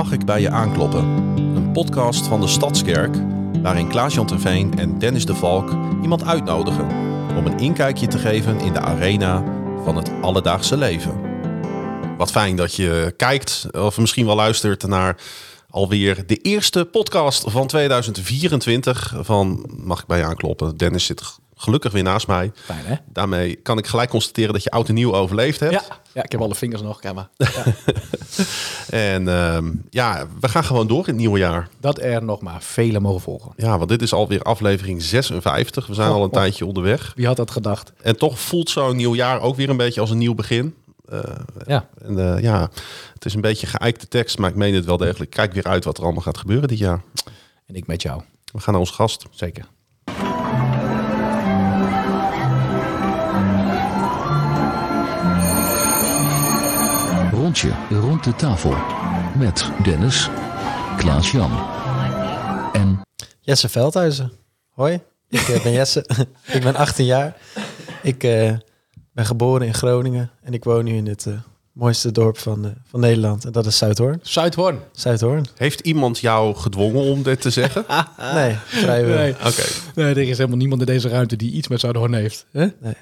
Mag ik bij je aankloppen? Een podcast van de Stadskerk waarin Klaas-Jan Terveen en Dennis de Valk iemand uitnodigen om een inkijkje te geven in de arena van het alledaagse leven. Wat fijn dat je kijkt of misschien wel luistert naar alweer de eerste podcast van 2024 van Mag ik bij je aankloppen? Dennis zit gelukkig weer naast mij. Fijn hè? Daarmee kan ik gelijk constateren dat je oud en nieuw overleefd hebt. Ja, ja ik heb alle vingers nog, kijk maar. Ja. En ehm, ja, we gaan gewoon door in het nieuwe jaar. Dat er nog maar vele mogen volgen. Ja, want dit is alweer aflevering 56. We zijn Oh, al een oh. tijdje onderweg. Wie had dat gedacht? En toch voelt zo'n nieuw jaar ook weer een beetje als een nieuw begin. Eh, Ja, en eh, ja, het is een beetje geëikte tekst, maar ik meen het wel degelijk. Kijk weer uit wat er allemaal gaat gebeuren dit jaar. en ik met jou. We gaan naar ons gast. Zeker. Rondje rond de tafel met Dennis, Klaas-Jan en Jesse Veldhuizen. Hoi, ik eh, ben Jesse. ik ben 18 jaar. Ik eh, ben geboren in Groningen en ik woon nu in het eh, mooiste dorp van, van Nederland. En dat is Zuidhoorn. Zuidhoorn. Zuidhoorn. Heeft iemand jou gedwongen om dit te zeggen? Nee, vrijwel. Nee. Oké. nee, er is helemaal niemand in deze ruimte die iets met Zuidhoorn heeft. Hè? Nee.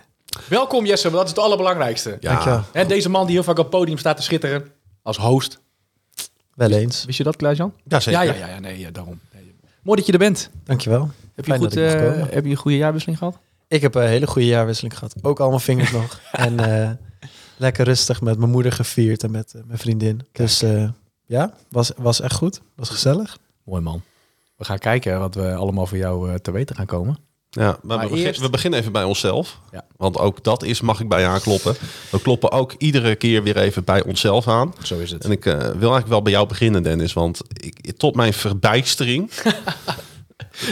Welkom Jesse, want dat is het allerbelangrijkste. Ja, Dankjewel. En deze man die heel vaak op het podium staat te schitteren als host. Wel eens. Wist je dat, Klaas-Jan? ja, zeker. Ja, ja, ja, ja, nee, ja, daarom. Nee. Mooi dat je er bent. Dankjewel. Heb je, goed, eh, heb je een goede jaarwisseling gehad? Ik heb een hele goede jaarwisseling gehad. Ook allemaal vingers nog. En eh, lekker rustig met mijn moeder gevierd en met eh, mijn vriendin. Dus eh, ja, was, was echt goed. Was gezellig. Mooi man. We gaan kijken wat we allemaal voor jou eh, te weten gaan komen. Ja, maar, Maar we, eerst- we beginnen even bij onszelf. Ja. Want ook dat is, mag ik bij je aankloppen. We kloppen ook iedere keer weer even bij onszelf aan. Zo is het. En ik eh, wil eigenlijk wel bij jou beginnen, Dennis. Want ik, tot mijn verbijstering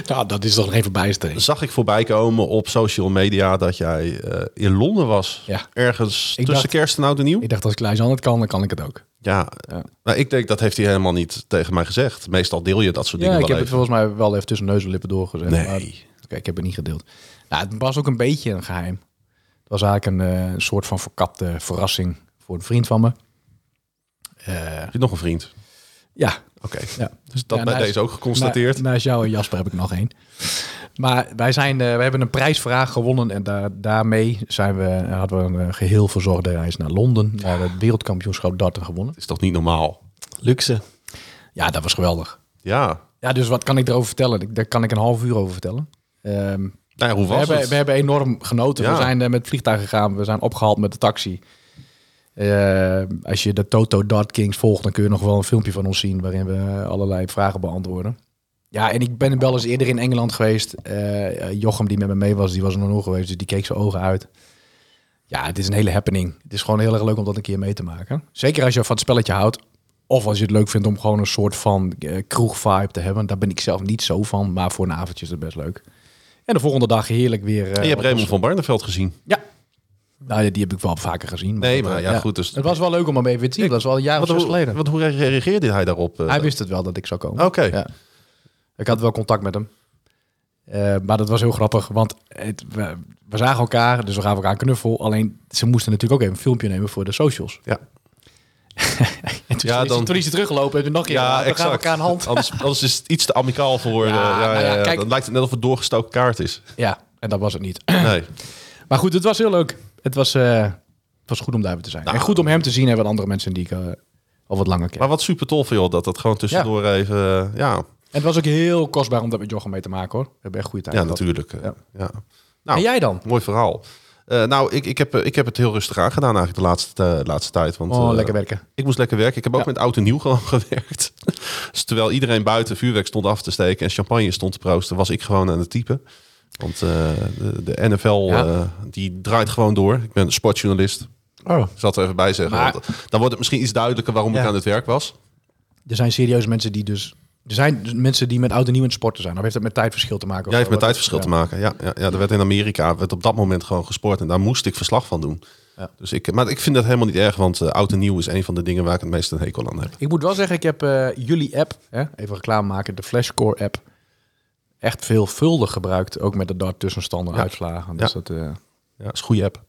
Nou, dat is toch geen verbijstering. zag ik voorbij komen op social media dat jij eh, in Londen was. Ja. Ergens Ik tussen dacht- kerst en oud en nieuw. Ik dacht, als Klaas-Jan het kan, dan kan ik het ook. Ja, Ja. maar ik denk dat heeft hij helemaal niet tegen mij gezegd. Meestal deel je dat soort Ja, dingen ik heb het even. volgens mij wel even tussen neus en lippen doorgezet. Nee. Maar- Oké, ik heb het niet gedeeld. Nou, het was ook een beetje een geheim. Het was eigenlijk een eh, soort van verkapte verrassing voor een vriend van me. Eh, Heb je nog een vriend? ja, Oké, ja. dus dat Ja, bij naast- deze ook geconstateerd. Na, naast jou en Jasper heb ik nog één. Maar wij, zijn, eh, we hebben een prijsvraag gewonnen en daar, daarmee zijn we, hadden we een eh, geheel verzorgde reis naar Londen, naar het wereldkampioenschap darten gewonnen. is toch niet normaal? Luxe. Ja, dat was geweldig. Ja. Ja, dus wat kan ik erover vertellen? Ik- Daar kan ik een half uur over vertellen. Ehm, Nou ja, hoe we, hebben, het? we hebben enorm genoten. Ja. We zijn eh, met het vliegtuig gegaan. We zijn opgehaald met de taxi. Eh, als je de Toto Dart Kings volgt, dan kun je nog wel een filmpje van ons zien... waarin we allerlei vragen beantwoorden. Ja, en ik ben wel eens eerder in Engeland geweest. Eh, Jochem, die met me mee was, die was er nog nooit geweest. Dus die keek zijn ogen uit. Ja, het is een hele happening. Het is gewoon heel erg leuk om dat een keer mee te maken. Zeker als je van het spelletje houdt. Of als je het leuk vindt om gewoon een soort van eh, kroeg-vibe te hebben. Daar ben ik zelf niet zo van, maar voor een avondje is het best leuk. En de volgende dag heerlijk weer... eh, En je hebt op Raymond van Barneveld gezien. Ja. Nou, ja, die heb ik wel vaker gezien. Nee, dat, maar eh, ja, goed. Dus, Het was wel leuk om hem even te zien. Ik- dat is wel een jaar of zes geleden. wat, hoe reageerde hij daarop? eh? Hij wist het wel dat ik zou komen. Oké. Ja. Ik had wel contact met hem. Eh, maar dat was heel grappig, want het, we, we zagen elkaar, dus we gaven elkaar een knuffel. Alleen, ze moesten natuurlijk ook even een filmpje nemen voor de socials. Ja. Ja, is, dan- toen is hij teruggelopen en toen nog een keer, Ja, we gaan elkaar een hand. Anders, anders is het iets te amicaal voor... Ja, eh, ja, nou ja, ja, ja. kijk. Dan lijkt het net of het doorgestoken kaart is. Ja, en dat was het niet. Nee. Maar goed, het was heel leuk. Het was, eh, het was goed om daar weer te zijn. Nou. en goed om hem te zien en wat andere mensen die ik eh, al wat langer ken. Maar wat super tof, joh, dat dat gewoon tussendoor even... ja, En het was ook heel kostbaar om dat met Jochem mee te maken hoor. We hebben echt goede tijd ja, natuurlijk. Ja. Ja. Nou, En jij dan? mooi verhaal. Eh, nou, ik, ik, heb, eh, ik heb het heel rustig aangedaan eigenlijk de laatste, laatste tijd. Want, Oh, eh, lekker werken. Ik moest lekker werken. Ik heb ook Ja. met oud en nieuw gewoon gewerkt. dus terwijl iedereen buiten vuurwerk stond af te steken en champagne stond te proosten, was ik gewoon aan het typen. Want de, de NFL Ja. die draait gewoon door. Ik ben sportjournalist. Oh, Ik zal het er even bij zeggen. Maar- dan wordt het misschien iets duidelijker waarom ik aan het werk was. Er zijn serieus mensen die dus... Er zijn dus mensen die met oud en nieuw in het sporten zijn. Of heeft dat met tijdverschil te maken? Jij heeft met tijdverschil Ja. te maken. Ja, ja, ja, er werd in Amerika werd op dat moment gewoon gesport en daar moest ik verslag van doen. Ja. Dus ik, maar ik vind dat helemaal niet erg, want eh, oud en nieuw is een van de dingen waar ik het meest een hekel aan heb. Ik moet wel zeggen, ik heb eh, jullie app, hè, even reclame maken, de Flashscore app, echt veelvuldig gebruikt. Ook met de dart tussenstanden, Ja. uitslagen. Dus Ja. dat, eh, Ja, is een goede app.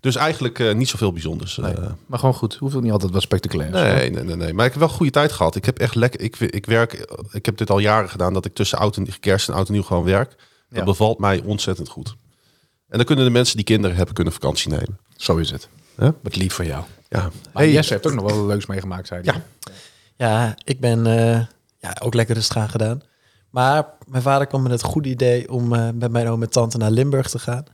Dus eigenlijk eh, niet zoveel bijzonders. Nee. eh. Maar gewoon goed. Hoeft ook niet altijd wat spectaculair. Nee, nee, nee, nee. Maar ik heb wel een goede tijd gehad. Ik heb echt lekker. Ik, ik werk. Ik heb dit al jaren gedaan dat ik tussen oud en kerst en oud en nieuw gewoon werk. Dat Ja. bevalt mij ontzettend goed. En dan kunnen de mensen die kinderen hebben kunnen vakantie nemen. Zo is het. Hè? Wat lief van jou. Ja. Maar Hey, Jesse heeft ook nog wel leuks meegemaakt, zei hij. Ja. Ja, ik ben eh, ja, ook lekker rustig aan gedaan. Maar mijn vader kwam met het goede idee om eh, met mijn oom en tante naar Limburg te gaan.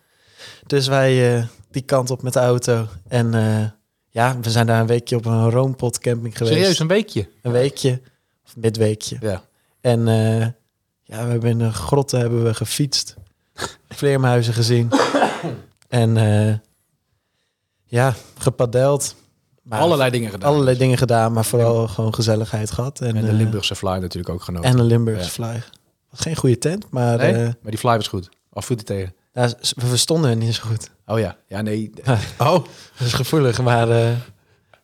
Dus wij eh, die kant op met de auto. En eh, ja, we zijn daar een weekje op een roompot camping geweest. Serieus, een weekje? Een weekje, of midweekje. Ja. En eh, ja, we hebben in de grotten hebben we gefietst. Vleermuizen gezien. en eh, ja, gepadeld. Maar Allerlei dingen gedaan. allerlei dingen gedaan, maar vooral gewoon gezelligheid gehad. En, En de Limburgse fly natuurlijk ook genomen. en een Limburgse Ja. fly. Geen goede tent, maar nee, maar die fly was goed. Of voet tegen. We verstonden het niet zo goed. Oh ja. Ja, nee. Oh, Dat is gevoelig, maar eh,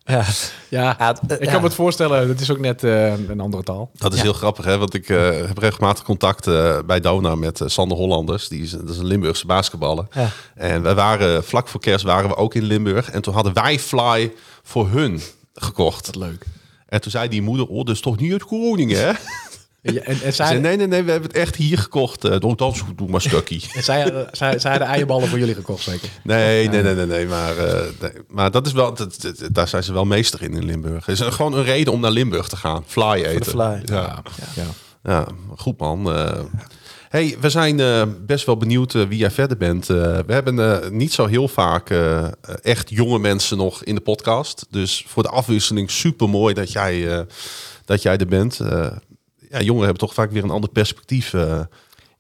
ja. Ja, Ja, het- ik ja. kan me het voorstellen. Het is ook net eh, een andere taal. dat is Ja. heel grappig, hè? Want ik eh, heb regelmatig contact eh, bij Dona met Sander Hollanders. Die is, dat is een Limburgse basketballer. Ja. En wij waren vlak voor kerst waren we ook in Limburg. En toen hadden wij Fly voor hun gekocht. Wat leuk. En toen zei die moeder, oh, dat is toch niet uit Groningen, hè? Ja, en, en Ze zij, zei, nee, nee, nee, we hebben het echt hier gekocht. Uh, goed, doe maar stukkie. en zij, hadden- zij, zij hadden eierballen voor jullie gekocht, zeker? Nee, nee, nee, nee, nee. Maar, eh, nee, maar dat is wel, dat, dat- daar zijn ze wel meester in in Limburg. Het is gewoon een reden om naar Limburg te gaan. Fly eten. de fly. Ja, Ja. ja goed man. Eh, hey, we zijn eh, best wel benieuwd eh, wie jij verder bent. Eh, we hebben eh, niet zo heel vaak eh, echt jonge mensen nog in de podcast. Dus voor de afwisseling super mooi dat jij, eh, dat jij er bent. Ja, jongeren hebben toch vaak weer een ander perspectief eh,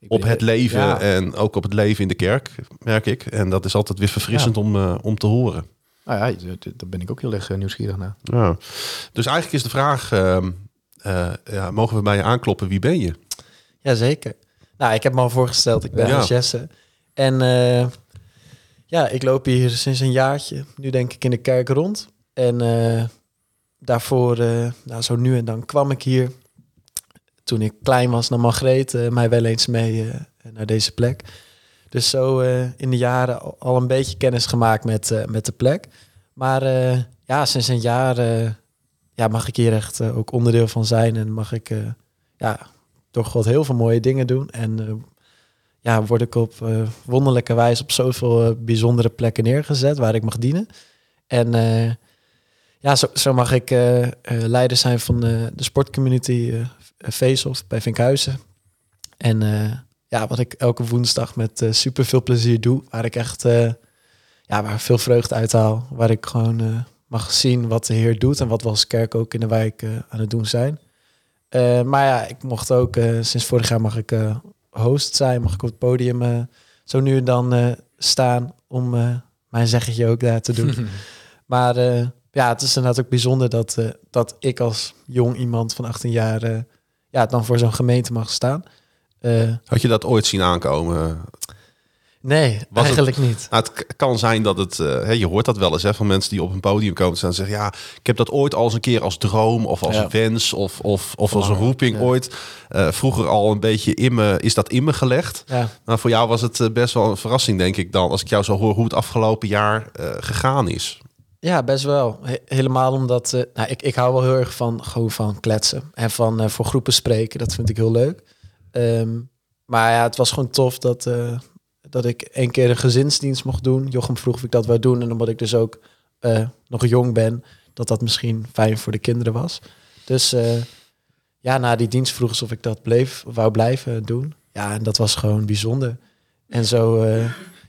op het leven Ja. en ook op het leven in de kerk, merk ik. En dat is altijd weer verfrissend om, eh, om te horen. Nou ja, daar ben ik ook heel erg eh, nieuwsgierig naar. Ja. Dus eigenlijk is de vraag, ehm, eh, ja, mogen we bij je aankloppen, wie ben je? Jazeker. Nou, ik heb me al voorgesteld. Ik ben Ja. Jesse. En eh, ja, ik loop hier sinds een jaartje. Nu denk ik in de kerk rond. En eh, daarvoor, eh, nou zo nu en dan kwam ik hier. Toen ik klein was, nam Margreet eh, mij wel eens mee eh, naar deze plek. Dus zo eh, in de jaren al, een beetje kennis gemaakt met, met de plek. Maar ja, sinds een jaar ja, mag ik hier echt ook onderdeel van zijn. En mag ik ja, door God heel veel mooie dingen doen. En ja, word ik op wonderlijke wijze op zoveel bijzondere plekken neergezet waar ik mag dienen. En ja, zo, zo mag ik leider zijn van eh, de sportcommunity Veesoft bij Vinkhuizen. En eh, ja, wat ik elke woensdag met eh, super veel plezier doe, waar ik echt eh, ja, waar ik veel vreugde uit haal, waar ik gewoon eh, mag zien wat de Heer doet en wat we als kerk ook in de wijk eh, aan het doen zijn. Eh, maar ja, ik mocht ook, eh, sinds vorig jaar mag ik eh, host zijn, mag ik op het podium eh, zo nu en dan eh, staan om eh, mijn zeggetje ook daar te doen. maar eh, ja, het is inderdaad ook bijzonder dat, eh, dat ik als jong iemand van 18 jaar eh, ja, dan voor zo'n gemeente mag staan. Eh, Had je dat ooit zien aankomen? nee, Was eigenlijk niet. Nou, het kan zijn dat het, eh, je hoort dat wel eens hè, van mensen die op een podium komen staan en zeggen, ja, ik heb dat ooit al eens een keer als droom of als Ja. wens of, of, of als een roeping ja. ooit eh, vroeger al een beetje in me, is dat in me gelegd. Ja. Nou, voor jou was het best wel een verrassing, denk ik dan, als ik jou zo hoor hoe het afgelopen jaar gegaan is. Ja, best wel. He- helemaal omdat eh, nou, ik, ik hou wel heel erg van gewoon van kletsen en van eh, voor groepen spreken. Dat vind ik heel leuk. Ehm, maar ja, het was gewoon tof dat, eh, dat ik één keer een gezinsdienst mocht doen. Jochem vroeg of ik dat wou doen. En omdat ik dus ook nog jong ben, dat dat misschien fijn voor de kinderen was. Dus ja, na die dienst vroeg ze of ik dat bleef, wou blijven doen. Ja, en dat was gewoon bijzonder. En zo,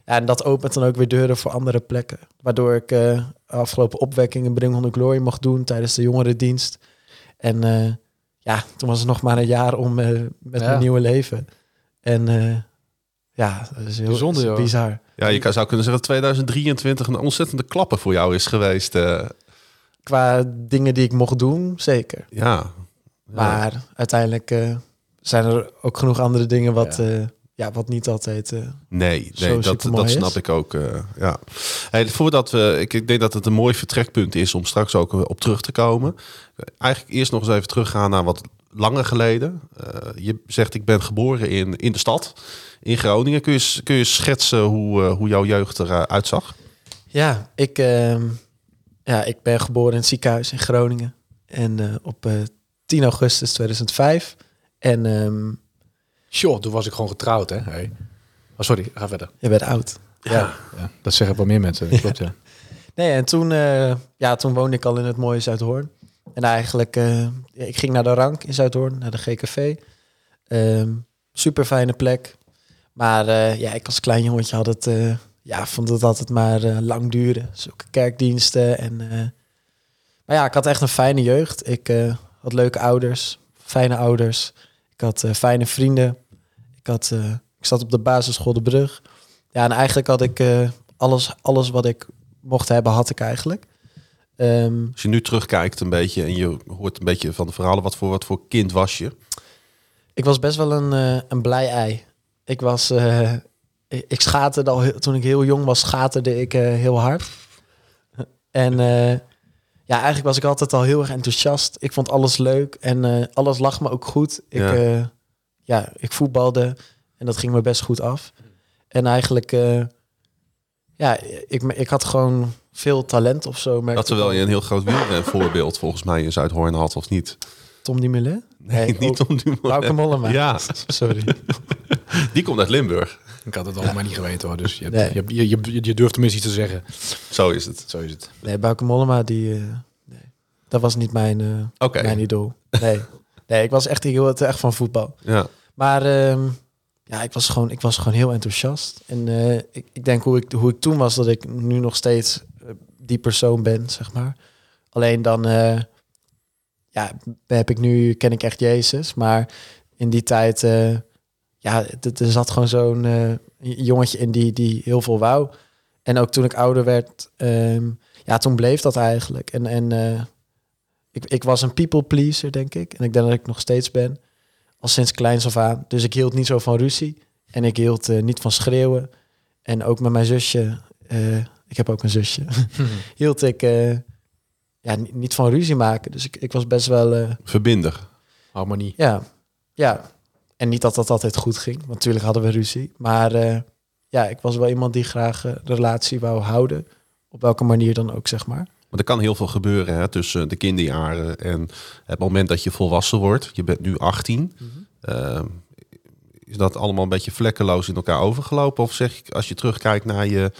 en dat opent dan ook weer deuren voor andere plekken. Waardoor ik afgelopen opwekkingen Bring on the Glory mocht doen tijdens de jongerendienst. En eh, ja, toen was het nog maar een jaar om eh, met Ja. mijn nieuwe leven. En eh, ja, dat is heel Bijzonder, dat is joh. bizar. Ja, je kan- zou kunnen zeggen dat 2023 een ontzettende klapper voor jou is geweest. eh. Qua dingen die ik mocht doen, zeker. ja. Ja. Maar uiteindelijk eh, zijn er ook genoeg andere dingen wat, Ja. Ja. wat niet altijd... eh, Nee, nee dat, dat is. snap ik ook. eh, ja. Hey, voordat we, ik, ik denk dat het een mooi vertrekpunt is om straks ook eh, op terug te komen. Eigenlijk eerst nog eens even teruggaan naar wat langer geleden. Je zegt, ik ben geboren in, in de stad, in Groningen. Kun je, kun je schetsen hoe, hoe jouw jeugd eruit zag? Ja, ik, ehm, ja, ik ben geboren in het ziekenhuis in Groningen. En op eh 10 augustus 2005. En ehm, Sjoh, toen was ik gewoon getrouwd, hè? Hey. Oh, sorry, ga verder. je bent oud. Ja. ja, dat zeggen wel meer mensen. Dat Klopt, ja. Nee, en toen, eh, ja, toen woonde ik al in het mooie Zuidhoorn. En eigenlijk, eh, ja, ik ging naar de Rank in Zuidhoorn, naar de GKV. Ehm super fijne plek. Maar eh, ja, ik als klein jongetje had het, eh, ja, vond het altijd maar lang duren. Zulke kerkdiensten. En, eh, maar ja, ik had echt een fijne jeugd. Ik eh, had leuke ouders, fijne ouders. Ik had eh, fijne vrienden. Ik, had, eh, ik zat op de basisschool De Brug. Ja, en eigenlijk had ik eh, alles, alles wat ik mocht hebben, had ik eigenlijk. Ehm, Als je nu terugkijkt een beetje en je hoort een beetje van de verhalen, wat voor, wat voor kind was je? ik was best wel een, een blij ei. Ik was, ik, ik schaterde al toen ik heel jong was, schaterde ik heel hard. En ja, eigenlijk was ik altijd al heel erg enthousiast. Ik vond alles leuk en eh, alles lag me ook goed. Ik, Ja. ja. ja, ik voetbalde en dat ging me best goed af. En eigenlijk, eh, ja, ik, ik had gewoon veel talent of zo. Dat terwijl je een heel groot wielrenvoorbeeld volgens mij in Zuidhoorn had, of niet? Tom Dumoulin? Nee, niet ook om Dumoulin. Bauke Mollema. Ja, Sorry. die komt uit Limburg. Ik had het allemaal niet geweten hoor. Dus je, hebt- Nee. je, hebt- je, je, je durft tenminste iets te zeggen. Zo is het. Zo is het. Nee, Bauke Mollema, die, eh, nee, dat was niet mijn, eh, Oké, mijn idool. Nee. nee, ik was echt heel te echt van voetbal. ja. Maar ehm, ja, ik was, gewoon, ik was gewoon heel enthousiast. En eh, ik, ik denk hoe ik, hoe ik toen was, dat ik nu nog steeds die persoon ben, zeg maar. Alleen dan, eh, ja, heb ik nu, ken ik echt Jezus. Maar in die tijd, eh, ja, er zat gewoon zo'n eh, jongetje in die, die heel veel wou. En ook toen ik ouder werd, ehm, ja, toen bleef dat eigenlijk. En, en eh, ik, ik was een people pleaser, denk ik. En ik denk dat ik nog steeds ben. Al sinds kleins af aan. Dus ik hield niet zo van ruzie. En ik hield eh, niet van schreeuwen. En ook met mijn zusje. ik heb ook een zusje. hield ik ja, ni- niet van ruzie maken. Dus ik, ik was best wel... Verbinder. Harmonie. ja, ja. En niet dat dat altijd goed ging. Want natuurlijk hadden we ruzie. Maar eh, ja, ik was wel iemand die graag eh, de relatie wou houden. Op welke manier dan ook, zeg maar. Maar er kan heel veel gebeuren hè, tussen de kinderjaren en het moment dat je volwassen wordt. Je bent nu 18. Eh, is dat allemaal een beetje vlekkeloos in elkaar overgelopen? Of zeg je, als je terugkijkt naar je,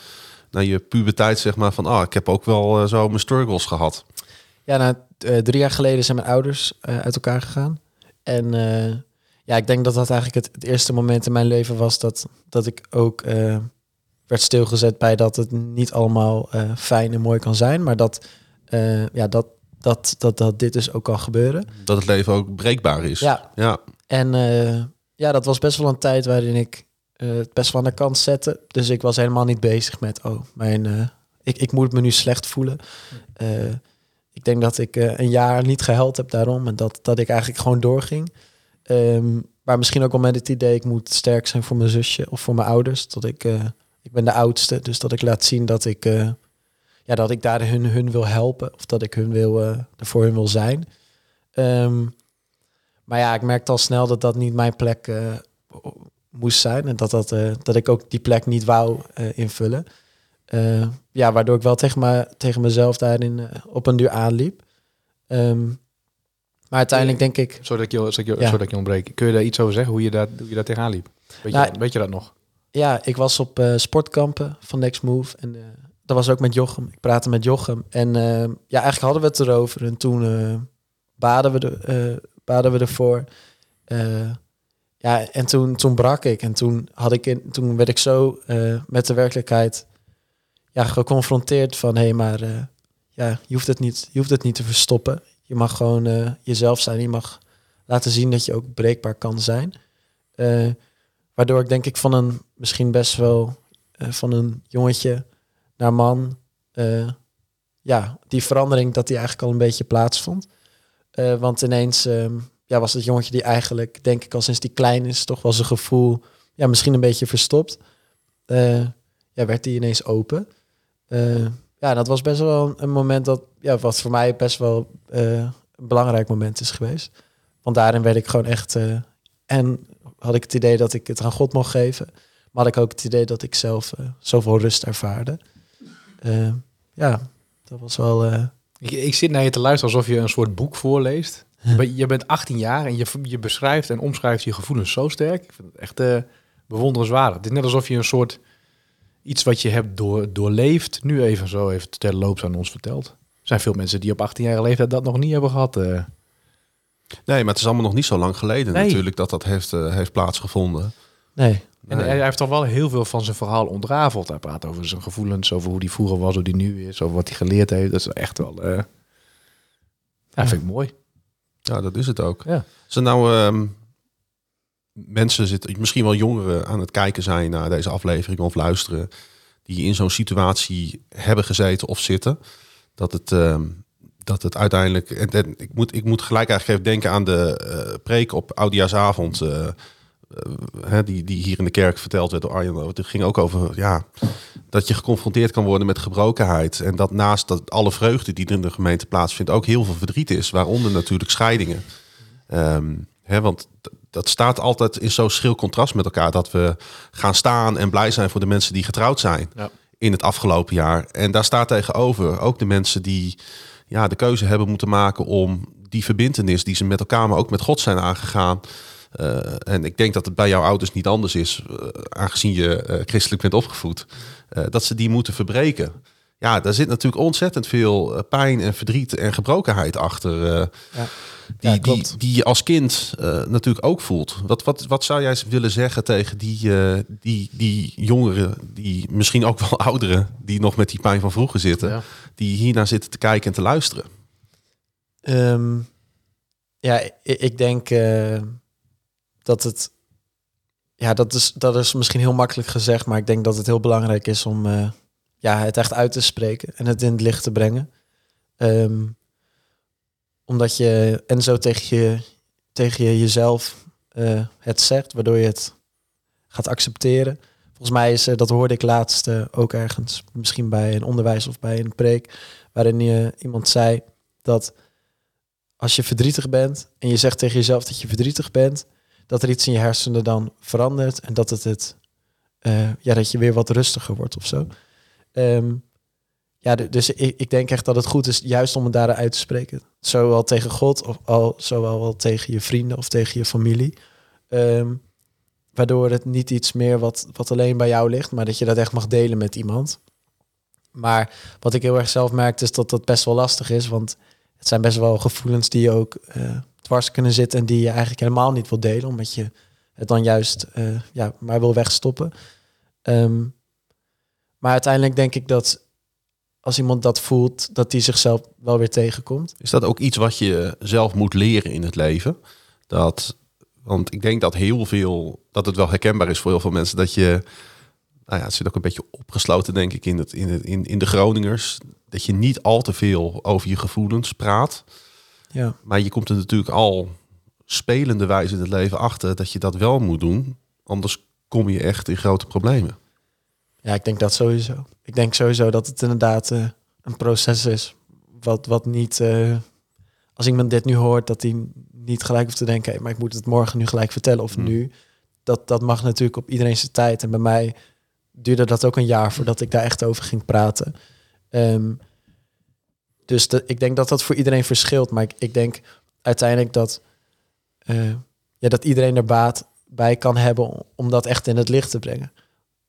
naar je puberteit, zeg maar van, ah, ik heb ook wel eh, zo mijn struggles gehad. Ja, nou, eh, drie jaar geleden zijn mijn ouders eh, uit elkaar gegaan. En eh, ja, ik denk dat dat eigenlijk het, het eerste moment in mijn leven was dat, dat ik ook eh, werd stilgezet bij dat het niet allemaal eh, fijn en mooi kan zijn. Maar dat, eh, ja, dat, dat, dat, dat dit dus ook kan gebeuren. Dat het leven ook breekbaar is. Ja, ja. en ja, dat was best wel een tijd waarin ik het best wel aan de kant zette. Dus ik was helemaal niet bezig met, oh, mijn, ik, ik moet me nu slecht voelen. Ik denk dat ik een jaar niet gehuild heb daarom. En dat, dat ik eigenlijk gewoon doorging. Ehm, maar misschien ook wel met het idee, ik moet sterk zijn voor mijn zusje of voor mijn ouders. Dat ik, eh, ik ben de oudste, dus dat ik laat zien dat ik, eh, ja, dat ik daar hun, hun wil helpen. Of dat ik hun wil, eh, voor hun wil zijn. Ehm, maar ja, ik merkte al snel dat dat niet mijn plek moest zijn. En dat, dat, dat ik ook die plek niet wou invullen. Eh, ja, waardoor ik wel tegen, me, tegen mezelf daarin op een duur aanliep. Ehm, maar uiteindelijk denk ik... Sorry dat ik je, sorry ik je- Ja. sorry dat ik je ontbreek. Kun je daar iets over zeggen? Hoe je daar, hoe je daar tegenaan liep? Weet, Nou, je, weet je dat nog? Ja, ik was op eh, sportkampen van Next Move. En eh, dat was ook met Jochem. Ik praatte met Jochem. En eh, ja, eigenlijk hadden we het erover. En toen eh, baden, we de, eh, baden we ervoor. Eh, ja, en toen, toen brak ik. En toen, had ik in, toen werd ik zo eh, met de werkelijkheid ja, geconfronteerd van... hé, hey, maar eh, ja, je, hoeft het niet, je hoeft het niet te verstoppen. Je mag gewoon eh, jezelf zijn. Je mag laten zien dat je ook breekbaar kan zijn. Eh, Waardoor ik denk ik van een misschien best wel eh, van een jongetje naar man. ja, die verandering dat die eigenlijk al een beetje plaatsvond. Want ineens ehm, ja, was het jongetje die eigenlijk, denk ik, al sinds die klein is, toch wel zijn gevoel, ja, misschien een beetje verstopt. Ja, werd die ineens open. Ja, dat was best wel een, moment dat, ja, wat voor mij best wel eh, een belangrijk moment is geweest. Want daarin werd ik gewoon echt, eh, en had ik het idee dat ik het aan God mocht geven. Maar had ik ook het idee dat ik zelf eh, zoveel rust ervaarde. Ja, dat was wel... Ik, ik zit naar je te luisteren alsof je een soort boek voorleest. Je bent- Je bent 18 jaar en je, je beschrijft en omschrijft je gevoelens zo sterk. Ik vind het echt bewonderenswaardig. Het is net alsof je een soort iets wat je hebt door, doorleefd, nu even zo even terloops aan ons vertelt. Er zijn veel mensen die op 18 jaar leeftijd dat nog niet hebben gehad. eh. Nee, maar het is allemaal nog niet zo lang geleden Nee. natuurlijk dat dat heeft, eh, heeft plaatsgevonden. nee, En Nee. hij, heeft toch wel heel veel van zijn verhaal ontrafeld. Hij praat over zijn gevoelens, over hoe hij vroeger was, hoe hij nu is, over wat hij geleerd heeft. Dat is echt wel... eh ja, vind ik mooi. Ja, dat is het ook. Ja. Er nou ehm, mensen zitten, misschien wel jongeren aan het kijken zijn naar deze aflevering of luisteren, die in zo'n situatie hebben gezeten of zitten, dat het, ehm, dat het uiteindelijk. En, en ik, moet, ik moet gelijk eigenlijk even denken aan de eh, preek op Oudjaarsavond. eh, eh, hè, die, die hier in de kerk verteld werd door Arjen. Het ging ook over ja, dat je geconfronteerd kan worden met gebrokenheid. En dat naast dat alle vreugde die er in de gemeente plaatsvindt, ook heel veel verdriet is. Waaronder natuurlijk scheidingen. Ehm, hè, want dat staat altijd in zo'n schril contrast met elkaar. Dat we gaan staan en blij zijn voor de mensen die getrouwd zijn Ja. in het afgelopen jaar. En daar staat tegenover ook de mensen die ja, de keuze hebben moeten maken om die verbindenis die ze met elkaar, maar ook met God zijn aangegaan. Eh, en ik denk dat het bij jouw ouders niet anders is, eh, aangezien je eh, christelijk bent opgevoed, dat ze die moeten verbreken. Ja, daar zit natuurlijk ontzettend veel eh, pijn en verdriet en gebrokenheid achter. eh, Ja. die, Ja, die, die je als kind eh, natuurlijk ook voelt. Wat, wat, wat zou jij willen zeggen tegen die, die, die jongeren, die misschien ook wel ouderen, die nog met die pijn van vroeger zitten, Ja. die hiernaar zitten te kijken en te luisteren? Ehm, ja, ik, ik denk dat het. Ja, dat is, dat is misschien heel makkelijk gezegd, maar ik denk dat het heel belangrijk is om ja, het echt uit te spreken en het in het licht te brengen. Ehm, omdat je en zo tegen je, tegen je jezelf eh, het zegt, waardoor je het gaat accepteren. Volgens mij is, eh, dat hoorde ik laatst eh, ook ergens, misschien bij een onderwijs of bij een preek, waarin je, iemand zei dat als je verdrietig bent en je zegt tegen jezelf dat je verdrietig bent, dat er iets in je hersenen dan verandert en dat het het, ja, dat je weer wat rustiger wordt of zo. Ehm, ja, dus ik, ik denk echt dat het goed is juist om het daar uit te spreken. Zowel tegen God of al, zowel wel tegen je vrienden of tegen je familie. Ehm, waardoor het niet iets meer wat, wat alleen bij jou ligt, maar dat je dat echt mag delen met iemand. Maar wat ik heel erg zelf merkte is dat dat best wel lastig is, want het zijn best wel gevoelens die je ook eh, dwars kunnen zitten en die je eigenlijk helemaal niet wil delen, omdat je het dan juist eh, ja, maar wil wegstoppen. Ehm, maar uiteindelijk denk ik dat als iemand dat voelt, dat die zichzelf wel weer tegenkomt. Is dat ook iets wat je zelf moet leren in het leven? Dat, want ik denk dat heel veel, dat het wel herkenbaar is voor heel veel mensen, dat je, nou ja, het zit ook een beetje opgesloten, denk ik, in, het, in, het, in, in de Groningers, dat je niet al te veel over je gevoelens praat. Ja, Maar je komt er natuurlijk al spelende wijze in het leven achter dat je dat wel moet doen. Anders kom je echt in grote problemen. Ja ik denk dat sowieso. Ik denk sowieso dat het inderdaad eh, een proces is. Wat, wat niet, eh, als iemand dit nu hoort, dat hij niet gelijk hoeft te denken, hey, maar ik moet het morgen nu gelijk vertellen of Hmm. nu. Dat, dat mag natuurlijk op iedereen zijn tijd. En bij mij duurde dat ook een jaar voordat ik daar echt over ging praten. Ehm, dus de, ik denk dat dat voor iedereen verschilt. Maar ik, ik denk uiteindelijk dat, eh, ja, dat iedereen er baat bij kan hebben om, dat echt in het licht te brengen.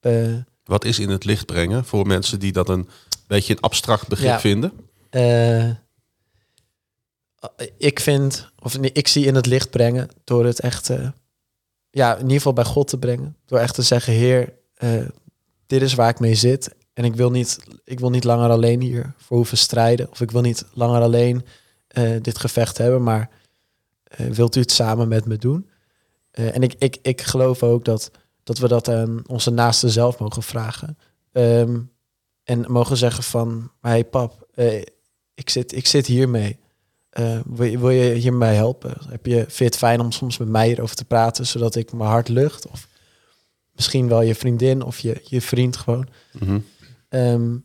Eh, Wat is in het licht brengen voor mensen die dat een beetje een abstract begrip Ja. vinden? Eh, ik vind, of nee, ik zie in het licht brengen door het echt, eh, ja, in ieder geval bij God te brengen. Door echt te zeggen, Heer, eh, dit is waar ik mee zit. En ik wil niet, ik wil niet langer alleen hier voor hoeven strijden. Of ik wil niet langer alleen dit gevecht hebben, maar wilt u het samen met me doen? En ik, ik, ik geloof ook dat, dat we dat aan onze naaste zelf mogen vragen. Ehm, en mogen zeggen van, hey pap, eh, ik, zit, ik zit hiermee. Eh, wil, je, wil je hiermee helpen? Heb je, vind je het fijn om soms met mij hierover te praten, zodat ik mijn hart lucht? Of misschien wel je vriendin of je, je vriend gewoon. Mhm. Ehm,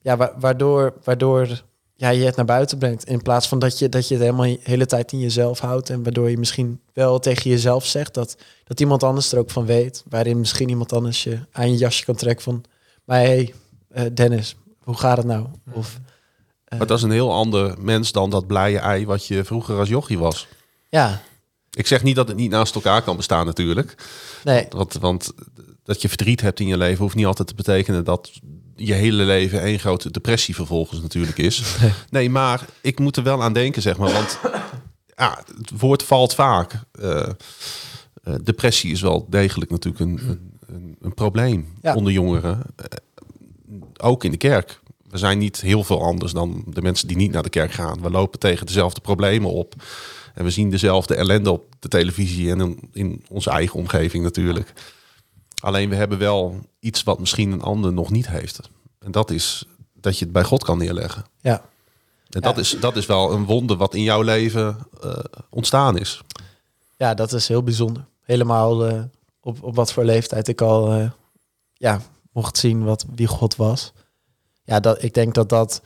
ja, wa- waardoor, waardoor ja, je het naar buiten brengt. In plaats van dat je, dat je het helemaal de hele tijd in jezelf houdt. En waardoor je misschien wel tegen jezelf zegt dat, dat iemand anders er ook van weet. Waarin misschien iemand anders je aan je jasje kan trekken van... Maar hey, eh, Dennis, hoe gaat het nou? Of, eh, Maar dat is een heel ander mens dan dat blije ei wat je vroeger als jochie was. ja, Ik zeg niet dat het niet naast elkaar kan bestaan natuurlijk. nee, Want, want dat je verdriet hebt in je leven hoeft niet altijd te betekenen dat je hele leven één grote depressie vervolgens natuurlijk is. Nee, maar ik moet er wel aan denken, zeg maar. Want ja, het woord valt vaak. Eh, eh, depressie is wel degelijk natuurlijk een, een, een, probleem Ja. onder jongeren. Eh, ook in de kerk. We zijn niet heel veel anders dan de mensen die niet naar de kerk gaan. We lopen tegen dezelfde problemen op. En we zien dezelfde ellende op de televisie en in, in onze eigen omgeving natuurlijk. Alleen we hebben wel iets wat misschien een ander nog niet heeft. En dat is dat je het bij God kan neerleggen. ja. En dat, Ja. is, dat is wel een wonder wat in jouw leven eh, ontstaan is. ja, dat is heel bijzonder. Helemaal eh, op, op wat voor leeftijd ik al eh, ja, mocht zien wat, wie God was. Ja, dat, ik denk dat dat,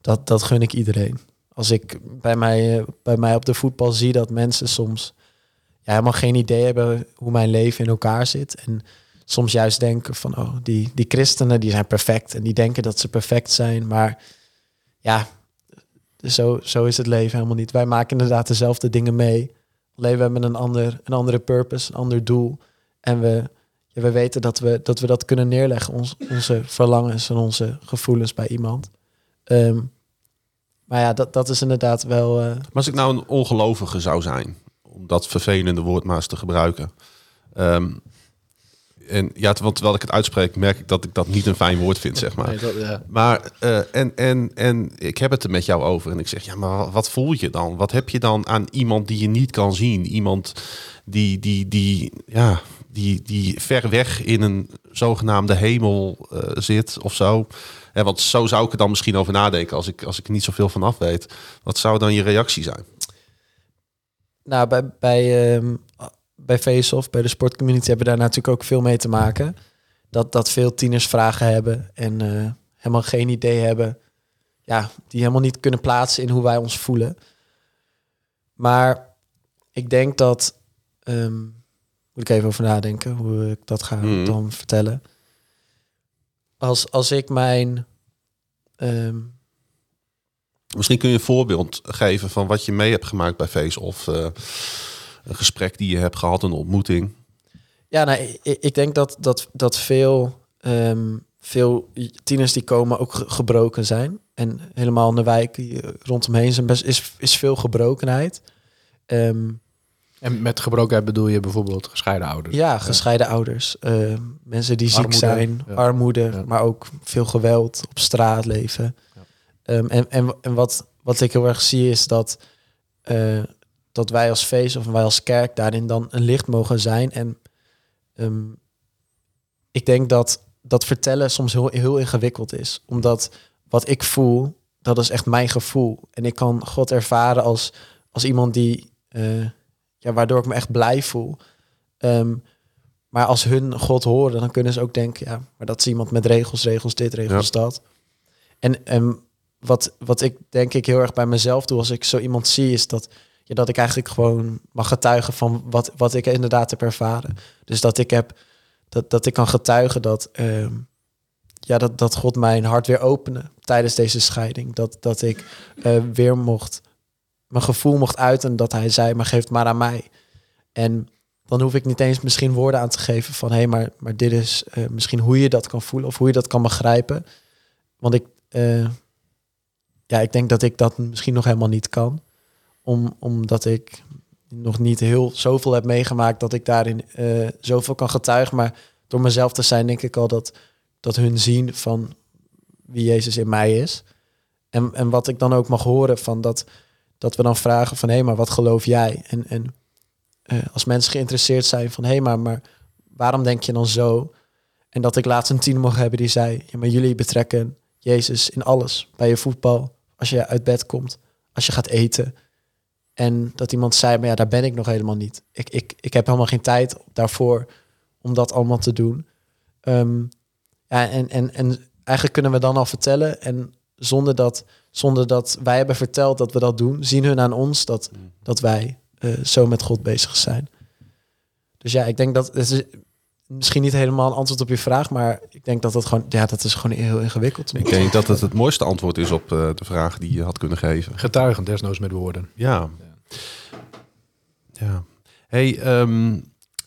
dat dat gun ik iedereen. Als ik bij mij, bij mij op de voetbal zie dat mensen soms ja, helemaal geen idee hebben hoe mijn leven in elkaar zit. En soms juist denken van, oh, die, die christenen die zijn perfect. En die denken dat ze perfect zijn. Maar ja, zo, zo is het leven helemaal niet. Wij maken inderdaad dezelfde dingen mee. Alleen we hebben een, ander, een andere purpose, een ander doel. En we, ja, we weten dat we, dat we dat kunnen neerleggen, ons, onze verlangens en onze gevoelens bij iemand. Ehm, maar ja, dat, dat is inderdaad wel... eh, Maar als ik nou een ongelovige zou zijn, om dat vervelende woord maar eens te gebruiken. Ehm, en ja, want terwijl ik het uitspreek, merk ik dat ik dat niet een fijn woord vind, zeg maar. Nee, dat, ja. Maar eh, en, en, en ik heb het er met jou over en ik zeg, ja, maar wat voel je dan? Wat heb je dan aan iemand die je niet kan zien? Iemand die, die, die, ja, die, die ver weg in een zogenaamde hemel eh, zit of zo. Ja, want zo zou ik er dan misschien over nadenken als ik, als ik niet zoveel van af weet. Wat zou dan je reactie zijn? Nou, bij, bij, ehm, bij Face-Off, bij de sportcommunity, hebben we daar natuurlijk ook veel mee te maken. Dat, dat veel tieners vragen hebben en eh, helemaal geen idee hebben. Ja, die helemaal niet kunnen plaatsen in hoe wij ons voelen. Maar ik denk dat... ehm, moet ik even over nadenken hoe ik dat ga Mhm. dan vertellen. Als, als ik mijn... ehm, Misschien kun je een voorbeeld geven van wat je mee hebt gemaakt bij Face of eh, een gesprek die je hebt gehad, een ontmoeting. Ja, nou, ik, ik denk dat, dat, dat veel, ehm, veel tieners die komen ook ge- gebroken zijn. En helemaal in de wijk eh, rondomheen zijn best, is, is veel gebrokenheid. Ehm, En met gebrokenheid bedoel je bijvoorbeeld gescheiden ouders. ja, gescheiden ouders. ehm, mensen die ziek Armoede, zijn, ja. armoede, Ja. maar ook veel geweld op straat leven. Ehm, en en, en wat, wat ik heel erg zie is dat, eh, dat wij als feest of wij als kerk daarin dan een licht mogen zijn. En ehm, ik denk dat dat vertellen soms heel, heel ingewikkeld is. Omdat wat ik voel, dat is echt mijn gevoel. En ik kan God ervaren als, als iemand die, eh, ja, waardoor ik me echt blij voel. Ehm, maar als hun God horen, dan kunnen ze ook denken, ja, maar dat is iemand met regels, regels dit, regels dat. En, en wat, wat ik denk ik heel erg bij mezelf doe als ik zo iemand zie, is dat, ja, dat ik eigenlijk gewoon mag getuigen van wat, wat ik inderdaad heb ervaren. Dus dat ik heb, dat, dat ik kan getuigen dat, ehm, ja, dat, dat God mijn hart weer opende tijdens deze scheiding. Dat, dat ik eh, weer mocht, mijn gevoel mocht uiten dat hij zei, maar geef het maar aan mij. En dan hoef ik niet eens misschien woorden aan te geven van hé, hey, maar, maar dit is eh, misschien hoe je dat kan voelen of hoe je dat kan begrijpen. Want ik, eh, ja, ik denk dat ik dat misschien nog helemaal niet kan. Om, omdat ik nog niet heel zoveel heb meegemaakt dat ik daarin eh, zoveel kan getuigen. Maar door mezelf te zijn, denk ik al dat, dat hun zien van wie Jezus in mij is. En, en wat ik dan ook mag horen van dat, dat we dan vragen van hé, hey, maar wat geloof jij? En, en eh, als mensen geïnteresseerd zijn van hé, hey, maar, maar waarom denk je dan zo? En dat ik laatst een tien mocht hebben die zei, ja, maar jullie betrekken Jezus in alles. Bij je voetbal, als je uit bed komt, als je gaat eten. En dat iemand zei, maar ja, daar ben ik nog helemaal niet. Ik, ik, ik heb helemaal geen tijd daarvoor om dat allemaal te doen. Ehm, ja, en, en, en eigenlijk kunnen we dan al vertellen. En zonder dat, zonder dat wij hebben verteld dat we dat doen, zien hun aan ons dat, dat wij eh, zo met God bezig zijn. Dus ja, ik denk dat het is, misschien niet helemaal een antwoord op je vraag, maar ik denk dat dat gewoon, ja, dat is gewoon heel ingewikkeld. Ik denk dat het het mooiste antwoord is op eh, de vraag die je had kunnen geven. Getuigen, desnoods met woorden. Ja. Ja. Hey, ehm,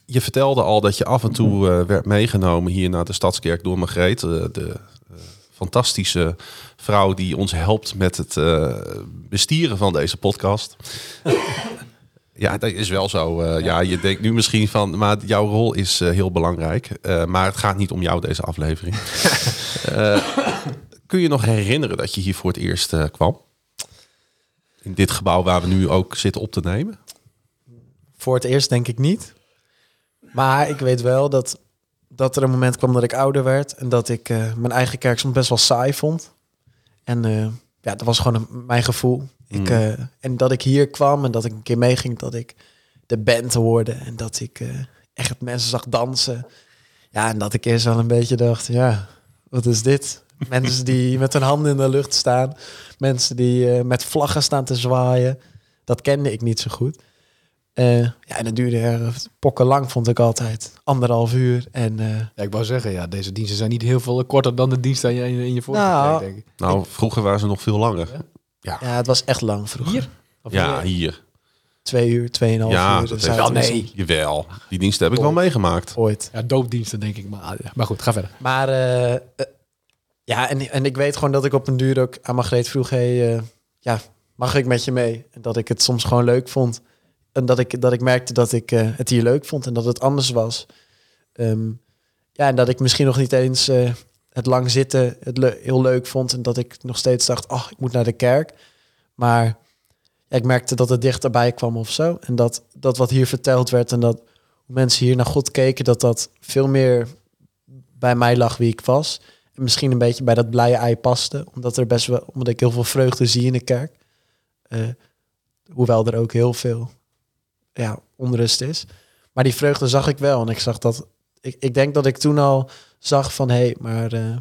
je vertelde al dat je af en toe eh, werd meegenomen hier naar de Stadskerk door Margreet. eh, de eh, fantastische vrouw die ons helpt met het eh, bestieren van deze podcast. Ja, dat is wel zo. eh, ja. je denkt nu misschien van, maar jouw rol is eh, heel belangrijk. Eh, maar het gaat niet om jou deze aflevering. Kun je nog herinneren dat je hier voor het eerst kwam? In dit gebouw waar we nu ook zitten op te nemen? Voor het eerst denk ik niet. Maar ik weet wel dat, dat er een moment kwam dat ik ouder werd en dat ik mijn eigen kerk soms best wel saai vond. En ja, dat was gewoon een- mijn gevoel. Ik, Mm. eh, en dat ik hier kwam en dat ik een keer meeging, dat ik de band hoorde en dat ik eh, echt mensen zag dansen. Ja, en dat ik eerst wel een beetje dacht, ja, wat is dit? Mensen die met hun handen in de lucht staan. Mensen die eh, met vlaggen staan te zwaaien. Dat kende ik niet zo goed. Eh, ja, en dat duurde er pokken lang, vond ik altijd. Anderhalf uur. En eh, Ja, ik wou zeggen, ja, deze diensten zijn niet heel veel korter dan de dienst aan je in, in je vorige Nou, kerk, denk ik. Nou, vroeger waren ze nog veel langer. ja, het was echt lang vroeger. Hier? Of Ja, hier? hier. Twee uur, tweeënhalf Ja, uur. dat wel nee. Jawel, die dienst heb ik wel meegemaakt. Ooit. Ja, doopdiensten denk ik. Maar, ja. maar goed, ga verder. Maar eh, eh, ja, en, en ik weet gewoon dat ik op een duur ook aan Margreet vroeg... Hey, eh, ja, mag ik met je mee? En dat ik het soms gewoon leuk vond. En dat ik, dat ik merkte dat ik het hier leuk vond en dat het anders was. Ehm, ja, en dat ik misschien nog niet eens eh, het lang zitten het heel leuk vond. En dat ik nog steeds dacht, ach, ik moet naar de kerk. Maar ja, ik merkte dat het dichterbij kwam of zo. En dat, dat wat hier verteld werd en dat mensen hier naar God keken... dat dat veel meer bij mij lag wie ik was. En misschien een beetje bij dat blije ei paste. Omdat, er best wel, omdat ik heel veel vreugde zie in de kerk. Eh, hoewel er ook heel veel ja, onrust is. Maar die vreugde zag ik wel. En ik zag dat. Ik, ik denk dat ik toen al zag van hé, hey, maar eh,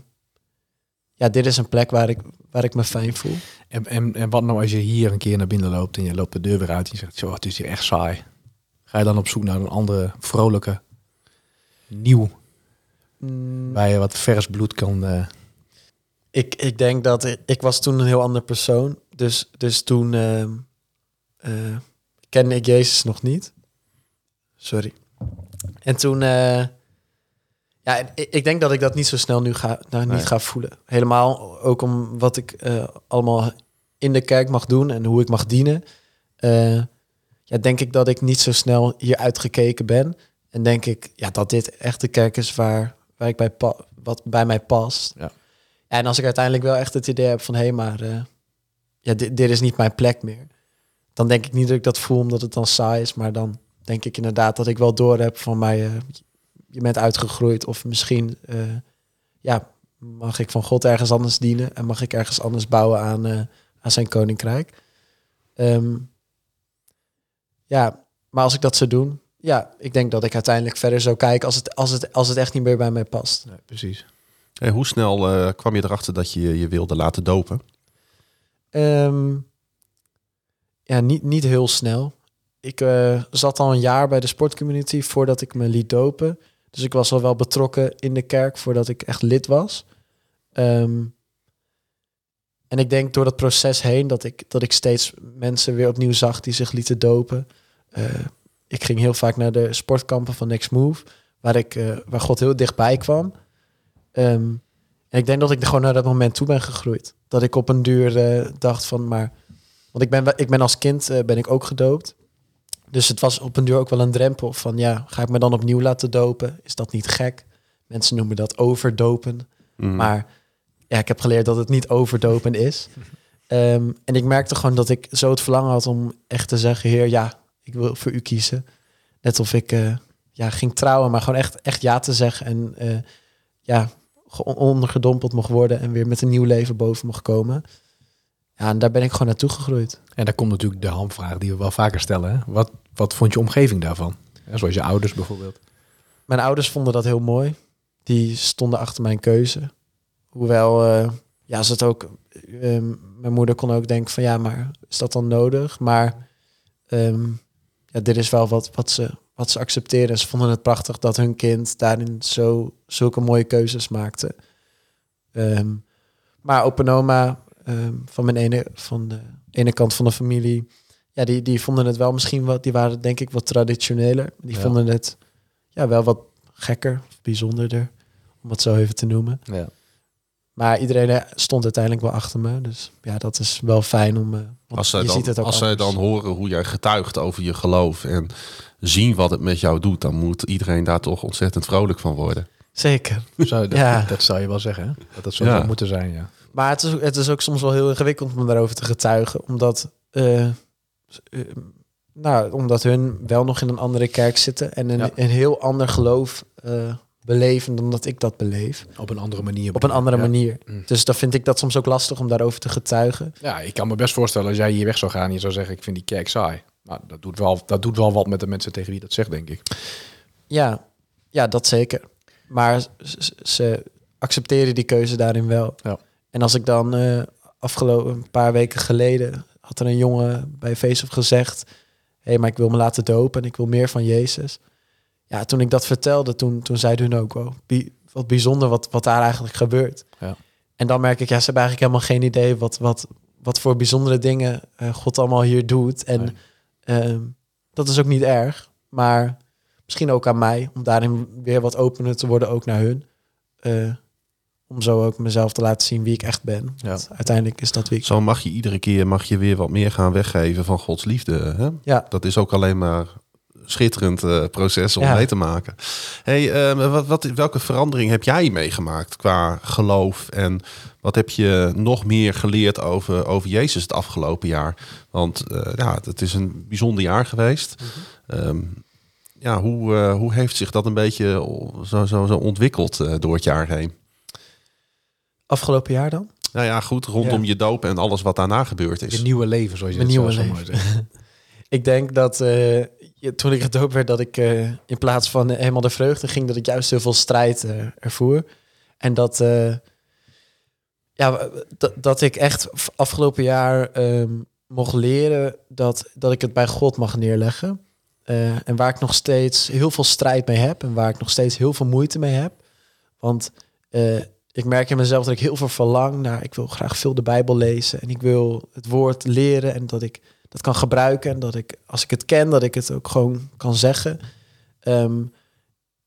ja, dit is een plek waar ik, waar ik me fijn voel. En, en, en wat nou als je hier een keer naar binnen loopt en je loopt de deur weer uit en je zegt, zo, het is hier echt saai. Ga je dan op zoek naar een andere, vrolijke, nieuw, Mm, waar je wat vers bloed kan... eh, ik, ik denk dat ik, ik was toen een heel ander persoon. Dus, dus toen eh, kende ik Jezus nog niet. Sorry. En toen, ja, ik, denk dat ik dat niet zo snel nu ga, nou, niet Nee. ga voelen. Helemaal ook om wat ik eh, allemaal in de kerk mag doen en hoe ik mag dienen. Eh, ja, denk ik dat ik niet zo snel hier uitgekeken ben. En denk ik ja, dat dit echt de kerk is waar, waar ik bij pa- wat bij mij past. Ja. En als ik uiteindelijk wel echt het idee heb van hé, hey, maar eh, ja, dit, dit is niet mijn plek meer. Dan denk ik niet dat ik dat voel omdat het dan saai is, maar dan denk ik inderdaad dat ik wel door heb van mij, je bent uitgegroeid of misschien eh, ja, mag ik van God ergens anders dienen en mag ik ergens anders bouwen aan, eh, aan zijn koninkrijk. Ehm, ja, maar als ik dat zou doen, ja, ik denk dat ik uiteindelijk verder zou kijken als het, als het, als het echt niet meer bij mij past. nee, precies. Hey, hoe snel eh, kwam je erachter dat je je wilde laten dopen? Ehm, ja, niet, niet heel snel. Ik zat al een jaar bij de sportcommunity voordat ik me liet dopen. Dus ik was al wel betrokken in de kerk voordat ik echt lid was. Ehm, en ik denk door dat proces heen dat ik, dat ik steeds mensen weer opnieuw zag die zich lieten dopen. Eh, ik ging heel vaak naar de sportkampen van Next Move, waar, ik, eh, waar God heel dichtbij kwam. Ehm, en ik denk dat ik gewoon naar dat moment toe ben gegroeid. Dat ik op een duur eh, dacht van, maar... Want ik ben, ik ben als kind ben ik ook gedoopt. Dus het was op een duur ook wel een drempel van, ja, ga ik me dan opnieuw laten dopen? Is dat niet gek? Mensen noemen dat overdopen. Mm. Maar ja, ik heb geleerd dat het niet overdopen is. Ehm, en ik merkte gewoon dat ik zo het verlangen had om echt te zeggen, heer, ja, ik wil voor u kiezen. Net of ik eh, ja, ging trouwen, maar gewoon echt, echt ja te zeggen. En eh, ja, ge- ondergedompeld mocht worden en weer met een nieuw leven boven mocht komen. Ja, en daar ben ik gewoon naartoe gegroeid. En daar komt natuurlijk de hamvraag die we wel vaker stellen. Hè? Wat, wat vond je omgeving daarvan? Ja, zoals je ouders bijvoorbeeld. Mijn ouders vonden dat heel mooi. Die stonden achter mijn keuze. Hoewel, eh, ja, ze het ook... ehm, mijn moeder kon ook denken van, ja, maar is dat dan nodig? Maar ehm, ja, dit is wel wat, wat, ze, wat ze accepteerden. En ze vonden het prachtig dat hun kind daarin zo, zulke mooie keuzes maakte. Ehm, maar opa en oma ehm, van mijn ene, van de ene kant van de familie, ja, die, die vonden het wel misschien wat, die waren denk ik wat traditioneler. Die Ja. vonden het ja, wel wat gekker, of bijzonderder, om het zo even te noemen. Ja. Maar iedereen eh, stond uiteindelijk wel achter me. Dus ja, dat is wel fijn om. eh, Als zij, je dan, ziet het ook als zij dan horen hoe jij getuigt over je geloof en zien wat het met jou doet, dan moet iedereen daar toch ontzettend vrolijk van worden. Zeker. Zou, dat, Ja. dat zou je wel zeggen, hè? Dat dat zo Ja. zou moeten zijn, ja. Maar het is, het is ook soms wel heel ingewikkeld om daarover te getuigen. Omdat, eh, eh, nou, omdat hun wel nog in een andere kerk zitten. En een, Ja. een heel ander geloof eh, beleven dan dat ik dat beleef. Op een andere manier. Op een andere Ja. manier. Mm. Dus dan vind ik dat soms ook lastig om daarover te getuigen. Ja, ik kan me best voorstellen als jij hier weg zou gaan en je zou zeggen, ik vind die kerk saai. Nou, dat doet wel, dat doet wel wat met de mensen tegen wie dat zegt, denk ik. Ja, ja dat zeker. Maar ze, ze accepteren die keuze daarin wel. Ja. En als ik dan eh, afgelopen een paar weken geleden had er een jongen bij Face of gezegd: hé, hey, maar ik wil me laten dopen en ik wil meer van Jezus. Ja, toen ik dat vertelde, toen, toen zeiden hun ook wel, bi- wat bijzonder wat, wat daar eigenlijk gebeurt. Ja. En dan merk ik, ja, ze hebben eigenlijk helemaal geen idee wat, wat, wat voor bijzondere dingen eh, God allemaal hier doet. En Nee. ehm, dat is ook niet erg, maar misschien ook aan mij, om daarin weer wat opener te worden, ook naar hun. Eh, om zo ook mezelf te laten zien wie ik echt ben. Ja. Uiteindelijk is dat wie ik Zo mag je iedere keer mag je weer wat meer gaan weggeven van Gods liefde. Hè? Ja. Dat is ook alleen maar een schitterend eh, proces om Ja. mee te maken. Hey, eh, wat, wat, welke verandering heb jij meegemaakt qua geloof? En wat heb je nog meer geleerd over, over Jezus het afgelopen jaar? Want eh, ja, het is een bijzonder jaar geweest. Ehm, ja, hoe, eh, hoe heeft zich dat een beetje zo, zo, zo ontwikkeld door het jaar heen? Afgelopen jaar dan. Nou ja, goed, rondom Ja. je doop en alles wat daarna gebeurd is. Je nieuwe leven, zoals je Mijn het nieuwe zo mooi zegt. Ik denk dat eh, je- toen ik gedoopt werd, dat ik eh, in plaats van eh, helemaal de vreugde ging, dat ik juist heel veel strijd ervoer. En dat, eh, ja, dat, ik echt afgelopen jaar ehm, mocht leren dat, dat ik het bij God mag neerleggen. Eh, en waar ik nog steeds heel veel strijd mee heb en waar ik nog steeds heel veel moeite mee heb. Want eh, ik merk in mezelf dat ik heel veel verlang naar, ik wil graag veel de Bijbel lezen en ik wil het woord leren en dat ik dat kan gebruiken. En dat ik, als ik het ken, dat ik het ook gewoon kan zeggen. Ehm,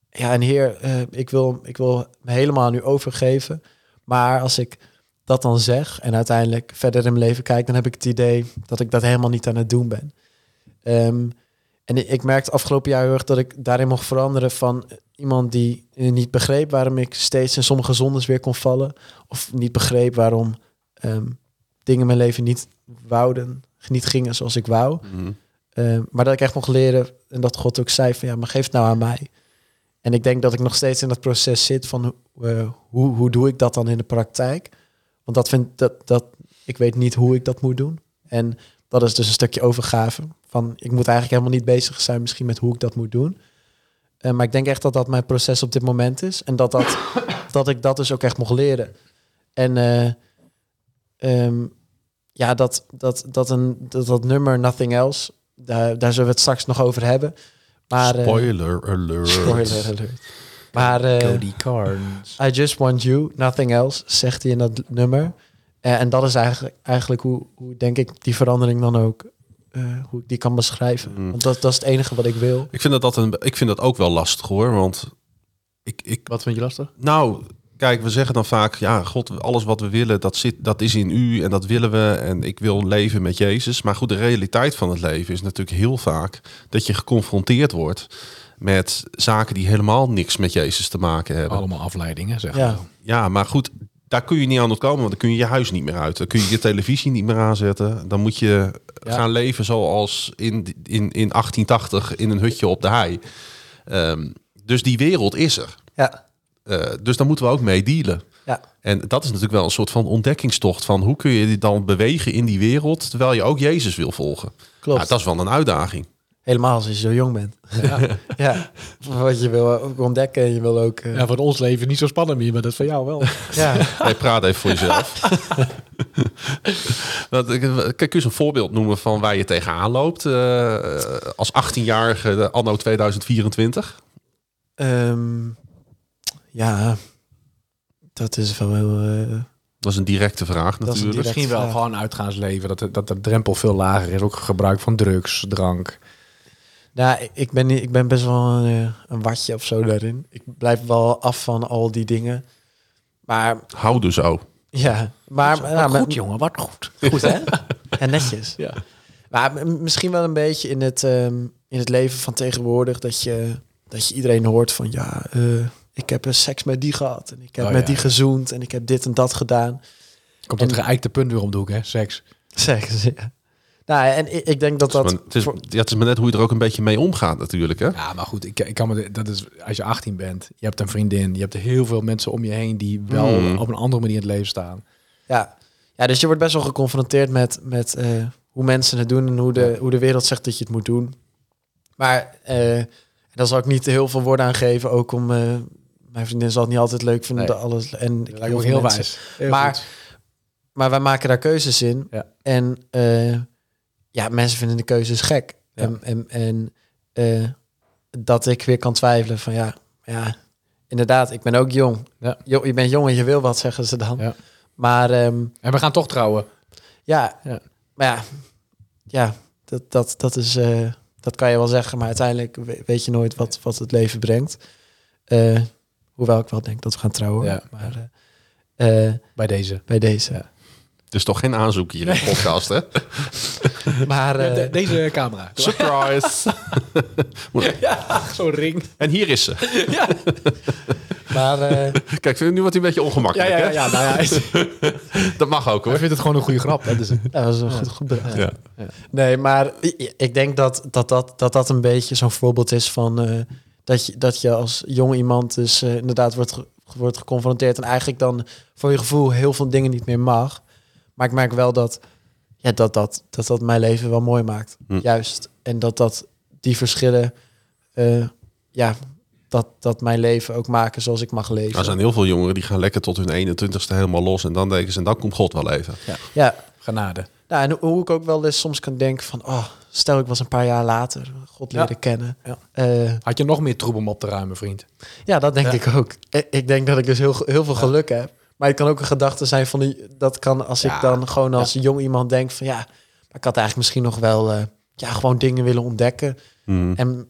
ja, en heer, eh, ik, wil, ik wil me helemaal aan u overgeven. Maar als ik dat dan zeg en uiteindelijk verder in mijn leven kijk, dan heb ik het idee dat ik dat helemaal niet aan het doen ben. Ehm, en ik merkte afgelopen jaar heel erg dat ik daarin mocht veranderen van iemand die eh, niet begreep waarom ik steeds in sommige zondes weer kon vallen. Of niet begreep waarom ehm, dingen in mijn leven niet wouden, niet gingen zoals ik wou. Mhm. Eh, maar dat ik echt mocht leren en dat God ook zei van ja, maar geef het nou aan mij. En ik denk dat ik nog steeds in dat proces zit van eh, hoe, hoe doe ik dat dan in de praktijk? Want dat vind dat, dat ik weet niet hoe ik dat moet doen. En dat is dus een stukje overgave. Van ik moet eigenlijk helemaal niet bezig zijn misschien met hoe ik dat moet doen. Eh, maar ik denk echt dat dat mijn proces op dit moment is. En dat, dat, dat ik dat dus ook echt mocht leren. En eh, ehm, ja, dat, dat, dat, een, dat, dat nummer Nothing Else, daar, daar zullen we het straks nog over hebben. Maar, eh, Spoiler alert. spoiler alert. Maar Cody Carnes. I just want you, nothing else, zegt hij in dat nummer. En dat is eigenlijk, eigenlijk hoe, hoe, denk ik, die verandering dan ook, eh, hoe ik die kan beschrijven. Mm. Want dat, dat is het enige wat ik wil. Ik vind dat, dat een, ik vind dat ook wel lastig hoor. Want ik, ik, Wat vind je lastig? nou, kijk, we zeggen dan vaak, ja, God, alles wat we willen, dat, zit, dat is in u en dat willen we. En ik wil leven met Jezus. Maar goed, de realiteit van het leven is natuurlijk heel vaak dat je geconfronteerd wordt met zaken die helemaal niks met Jezus te maken hebben. Allemaal afleidingen, zeg Ja. maar. Ja, maar goed, daar kun je niet aan ontkomen, want dan kun je je huis niet meer uit. Dan kun je je televisie niet meer aanzetten. Dan moet je Ja. gaan leven zoals in, in, in 1880 in een hutje op de hei. Ehm, dus die wereld is er. Ja, Eh, dus daar moeten we ook mee dealen. ja, En dat is natuurlijk wel een soort van ontdekkingstocht van hoe kun je die dan bewegen in die wereld terwijl je ook Jezus wil volgen. klopt. Dat is wel een uitdaging. Helemaal als je zo jong bent. Ja. ja, wat je wil ook ontdekken. En je wil ook... eh, ja, voor ons leven niet zo spannend meer, maar dat van jou wel. ja. Hey, praat even voor jezelf. Kijk, kun je eens een voorbeeld noemen van waar je tegenaan loopt eh, als 18-jarige de anno 2024? Ehm, ja, dat is wel heel... eh, Dat is een directe vraag natuurlijk. direct- Misschien wel vraag. gewoon uitgaansleven, dat de, dat de drempel veel lager is. Ook gebruik van drugs, drank. Nou, ik- ben, niet- ik ben best wel een, eh, een watje of zo daarin. Ik blijf wel af van al die dingen. Maar Hou dus zo. ja, maar Wat ja, goed, jongen, wat goed. goed hè? en netjes. Ja. Maar misschien wel een beetje in het, ehm, in het leven van tegenwoordig dat je, dat je iedereen hoort van ja, eh, ik heb eh, seks met die gehad en ik heb Oh, met ja, die gezoend en ik heb dit en dat gedaan. Komt En- dat geëikte punt weer om de hoek, hè? Seks. Seks, ja. Nou, en ik, ik denk dat Het is, dat... maar, het, is, voor- ja, het is maar net hoe je er ook een beetje mee omgaat natuurlijk. Hè? Ja, maar goed, ik, ik kan me, dat is als je 18 bent, je hebt een vriendin, je hebt heel veel mensen om je heen die wel Mm. op een andere manier in het leven staan. Ja. ja, dus je wordt best wel geconfronteerd met, met eh, hoe mensen het doen en hoe de, hoe de wereld zegt dat je het moet doen. Maar eh, daar zal ik niet heel veel woorden aan geven, ook om... eh, mijn vriendin zal het niet altijd leuk vinden, Nee. dat alles... En Dat lijkt me veel ook heel mensen- wijs. Heel Maar- goed. Maar wij maken daar keuzes in. Ja. En eh, ja, mensen vinden de keuzes gek. Ja. En, en, en eh, dat ik weer kan twijfelen van ja, ja, inderdaad, ik ben ook jong. Ja. Jo, je bent jong en je wil wat, zeggen ze dan. Ja. Maar ehm, En we gaan toch trouwen. ja, Ja. maar ja, ja dat, dat, dat is, eh, dat kan je wel zeggen. Maar uiteindelijk we- weet je nooit wat, wat het leven brengt. Eh, hoewel ik wel denk dat we gaan trouwen. Maar Bij deze. bij deze. Ja. Dus toch geen aanzoek hier in de podcast, hè? Maar eh, De- deze camera. Surprise! Zo'n ring. en hier is ze. maar eh, Kijk, nu wordt hij een beetje Ja, ongemakkelijk. ja, ja, ja, nou ja. Dat mag ook hoor. vindt het gewoon een goede grap. Hè? Dus, dat was een goed gebracht. Ja. Nee, maar i- ik denk dat dat, dat, dat, dat een beetje zo'n voorbeeld is van eh, dat, je, dat je als jong iemand dus eh, inderdaad wordt, ge- wordt geconfronteerd en eigenlijk dan voor je gevoel heel veel dingen niet meer mag. Maar ik merk wel dat ja, dat, dat, dat, dat mijn leven wel mooi maakt. Hm. Juist. En dat, dat die verschillen, eh, ja, dat, dat mijn leven ook maken zoals ik mag leven. Er zijn heel veel jongeren die gaan lekker tot hun 21ste helemaal los. En dan denken ze, en dan komt God wel even. Ja, genade. Nou, en hoe ik ook wel eens soms kan denken van, oh, stel ik was een paar jaar later God Ja. leren kennen. Ja. Eh, Had je nog meer troep om op te ruimen, vriend? ja, dat denk Ja. ik ook. Ik, ik denk dat ik dus heel, heel veel geluk heb. Maar het kan ook een gedachte zijn van, die, dat kan als Ja. ik dan gewoon als jong iemand denk van, ja, maar ik had eigenlijk misschien nog wel, eh, ja, gewoon dingen willen ontdekken. Hmm. En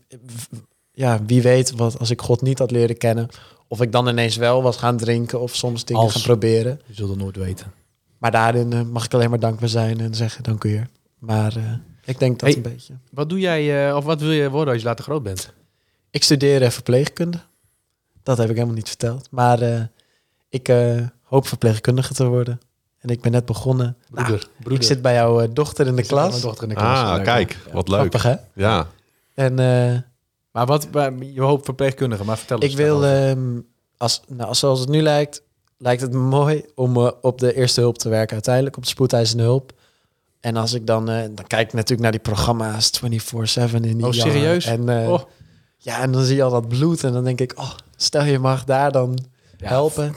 ja, wie weet wat als ik God niet had leren kennen, of ik dan ineens wel was gaan drinken of soms dingen Als. gaan proberen. Je zult het nooit weten. Maar daarin eh, mag ik alleen maar dankbaar zijn en zeggen dank u heer. Maar eh, ik denk dat Hey. een beetje. Wat doe jij, eh, of wat wil je worden als je later groot bent? Ik studeer verpleegkunde. Dat heb ik helemaal niet verteld. Maar eh, ik eh, hoop verpleegkundige te worden. En ik ben net begonnen. Broeder. Nou, broeder. ik zit bij jouw eh, dochter in de Ik zit met klas. Mijn dochter in de klas. Ah, Leuk, kijk, wat leuk. Grappig, hè? Ja, En eh, Maar wat, je hoopt verpleegkundige, maar vertel eens. ik wil, ehm, als, nou, zoals het nu lijkt, lijkt het me mooi om eh, op de eerste hulp te werken. Uiteindelijk op de spoedeisende hulp. En als ik dan, eh, dan kijk ik natuurlijk naar die programma's 24-7 in die Oh, jaren. serieus? En, eh, Oh. ja, en dan zie je al dat bloed en dan denk ik, oh, stel je mag daar dan. Helpen.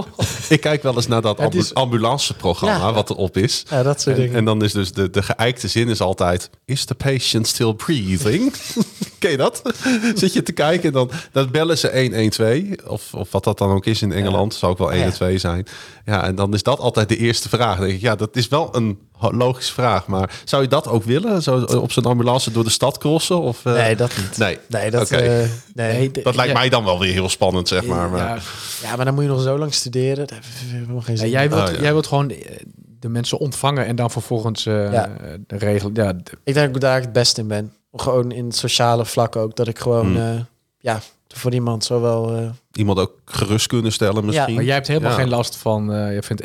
ik kijk wel eens naar dat ambu is- ambulanceprogramma Ja. wat erop is. Ja, dat soort En, dingen. en dan is dus de, de geëikte zin is altijd... Is the patient still breathing? Ken je dat? Zit je te kijken en dan, dan bellen ze 112. Of, of wat dat dan ook is in Engeland. Zou ook wel Ja. 112 zijn. Ja, en dan is dat altijd de eerste vraag. Dan denk ik, ja, dat is wel een logische vraag. Maar zou je dat ook willen? Zo op zo'n ambulance door de stad crossen? Of, eh, nee, dat niet. Nee, Nee, dat, eh, nee. dat lijkt ja, mij dan wel weer heel spannend, zeg maar. maar ja. Ja, maar dan moet je nog zo lang studeren. Geen Ja, zin jij, in. wilt, Oh, ja. jij wilt gewoon eh, de mensen ontvangen en dan vervolgens eh Ja. de regel. Ja, Ik denk dat ik daar het best in ben. Gewoon in het sociale vlak ook. Dat ik gewoon, Hmm. eh, ja, voor iemand zowel... eh iemand ook gerust kunnen stellen misschien. maar jij hebt helemaal Ja. geen last van. eh je vindt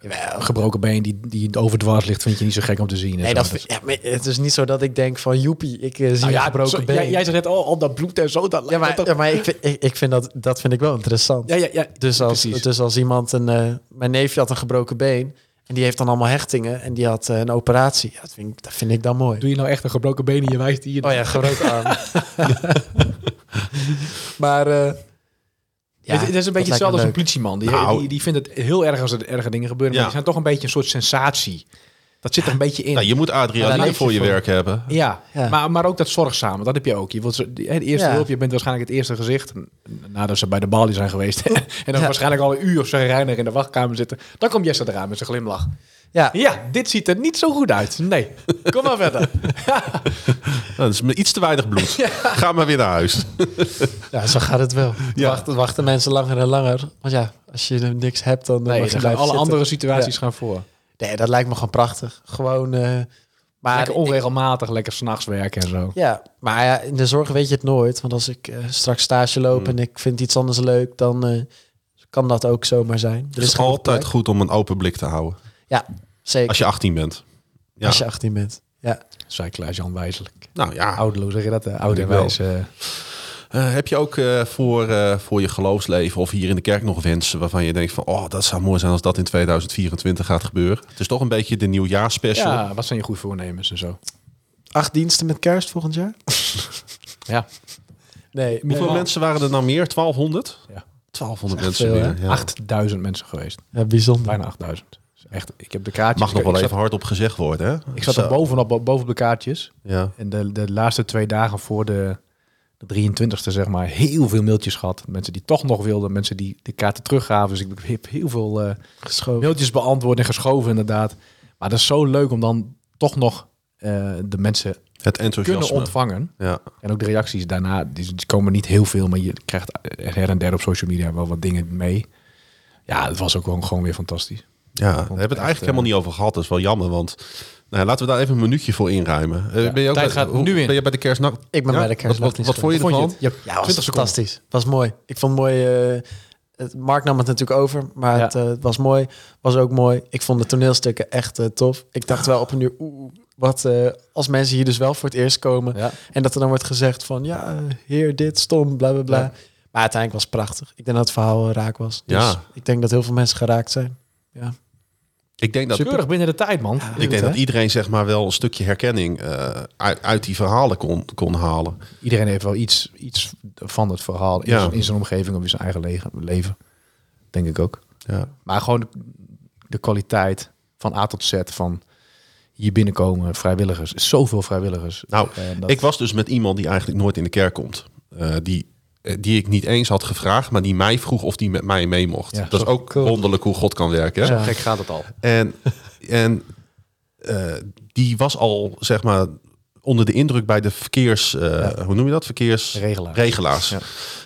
een gebroken been die, die overdwars ligt, vind je niet zo gek om te zien. en nee, dat, ja, maar het is niet zo dat ik denk van joepie, ik eh, zie Nou een gebroken zo- been. Jij, jij zegt net, oh, al dat bloed en zo. Dat ja, maar, dat- ja, maar ik, vind, ik, ik vind dat, dat vind ik wel interessant. ja, ja, ja, Dus als, precies. dus als iemand een... eh, mijn neefje had een gebroken been. En die heeft dan allemaal hechtingen en die had eh, een operatie. Ja, dat, vind ik, dat vind ik dan mooi. Doe je nou echt een gebroken been in je wijst hier? Oh ja, gebroken arm. maar ja, het, het is een beetje hetzelfde als een politieman. Die, Nou. die, die vindt het heel erg als er erge dingen gebeuren. Ja. Maar die zijn toch een beetje een soort sensatie. Dat zit er een beetje in. Nou, je moet adrenaline voor je werk hebben. Ja, Ja. Maar, maar ook dat zorgzame, dat heb je ook. Je wilt zo- de eerste Ja. hulp, je bent waarschijnlijk het eerste gezicht. Nadat ze bij de balie zijn geweest. en dan Ja. waarschijnlijk al een uur of reinig in de wachtkamer zitten. Dan komt Jesse eraan met zijn glimlach. Ja, Ja, dit ziet er niet zo goed uit. Nee, kom maar verder. Nou, dat is me iets te weinig bloed. Ga maar weer naar huis. ja, zo gaat het wel. Ja. Wachten, wachten mensen langer en langer. Want ja, als je niks hebt, dan, Nee, dan gaan alle zitten. andere situaties gaan voor. Nee, dat lijkt me gewoon prachtig. Gewoon, eh, maar lekker ik- onregelmatig, lekker s'nachts werken en zo. Ja, maar ja, in de zorg weet je het nooit. Want als ik eh, straks stage loop Hmm. en ik vind iets anders leuk, dan eh, kan dat ook zomaar zijn. Er Het is altijd plek. goed om een open blik te houden. Ja, zeker. Als je 18 bent. Ja. Als je 18 bent. Ja. Zei Klaas-Jan wijzelijk. Nou ja, Oude, hoe zeg je dat? eh, Oud en Ik wel. wijs. eh. Eh, heb je ook eh, voor, eh, voor je geloofsleven of hier in de kerk nog wensen waarvan je denkt van, oh, dat zou mooi zijn als dat in 2024 gaat gebeuren? Het is toch een beetje de nieuwjaarsspecial. ja, wat zijn je goede voornemens en zo? Acht diensten met kerst volgend jaar? Ja, Nee. Hoeveel eh, mensen waren er nou meer? 1200? Ja. 1200 Dat is mensen veel, meer. Ja. 8000 mensen geweest. Ja, bijzonder. Bijna 8000. Dus Echt, ik heb de kaartjes. Mag nog wel even hardop gezegd worden, hè? ik zat Zo. er bovenop, bovenop de kaartjes. Ja. En de, de laatste twee dagen voor de, de 23e, zeg maar, heel veel mailtjes gehad. Mensen die toch nog wilden, mensen die de kaarten teruggaven. Dus ik heb heel veel eh, Geschoven. mailtjes beantwoord en geschoven, inderdaad. Maar dat is zo leuk om dan toch nog eh, de mensen Het kunnen enthousiasme. ontvangen. Ja. En ook de reacties daarna, die, die komen niet heel veel, maar je krijgt her en der op social media wel wat dingen mee. Ja, het was ook gewoon, gewoon weer fantastisch. Ja, daar hebben we het echt, eigenlijk helemaal niet over gehad. Dat is wel jammer, want nou, ja, laten we daar even een minuutje voor inruimen. Eh, Ja, ben je ook tijd bij- gaat hoe- nu in. Ben je bij de kerstnacht? Ik ben Ja? bij de kerstnacht Wat, wat, wat vond je ervan? het? Ja, was 20 seconden. fantastisch. Was mooi. Ik vond het mooi. eh, het, Mark nam het natuurlijk over, maar Ja. het, eh, het was mooi. Was ook mooi. Ik vond de toneelstukken echt eh, tof. Ik dacht wel op een uur, oeh, wat eh, als mensen hier dus wel voor het eerst komen Ja. en dat er dan wordt gezegd van ja, eh, heer dit stom, bla bla bla. Ja. Maar uiteindelijk was het prachtig. Ik denk dat het verhaal eh, raak was. Dus Ja. ik denk dat heel veel mensen geraakt zijn. Ja. Ik denk dat, Keurig binnen de tijd, man. ik denk dat iedereen zeg maar wel een stukje herkenning eh, uit, uit die verhalen kon, kon halen. Iedereen heeft wel iets, iets van het verhaal in, Ja. in zijn omgeving of in zijn eigen le- leven. Denk ik ook. Ja. Maar gewoon de, de kwaliteit van A tot Z van hier binnenkomen, vrijwilligers. Zoveel vrijwilligers. Nou, dat- Ik was dus met iemand die eigenlijk nooit in de kerk komt. Eh, die, die ik niet eens had gevraagd, maar die mij vroeg of die met mij mee mocht. Ja, dat is ook cool. wonderlijk hoe God kan werken. Hè? Zo gek gaat het al. En, en eh, die was al, zeg maar, onder de indruk bij de verkeers... eh, Hoe noem je dat? Verkeers... Regelaar. Regelaars. Ja.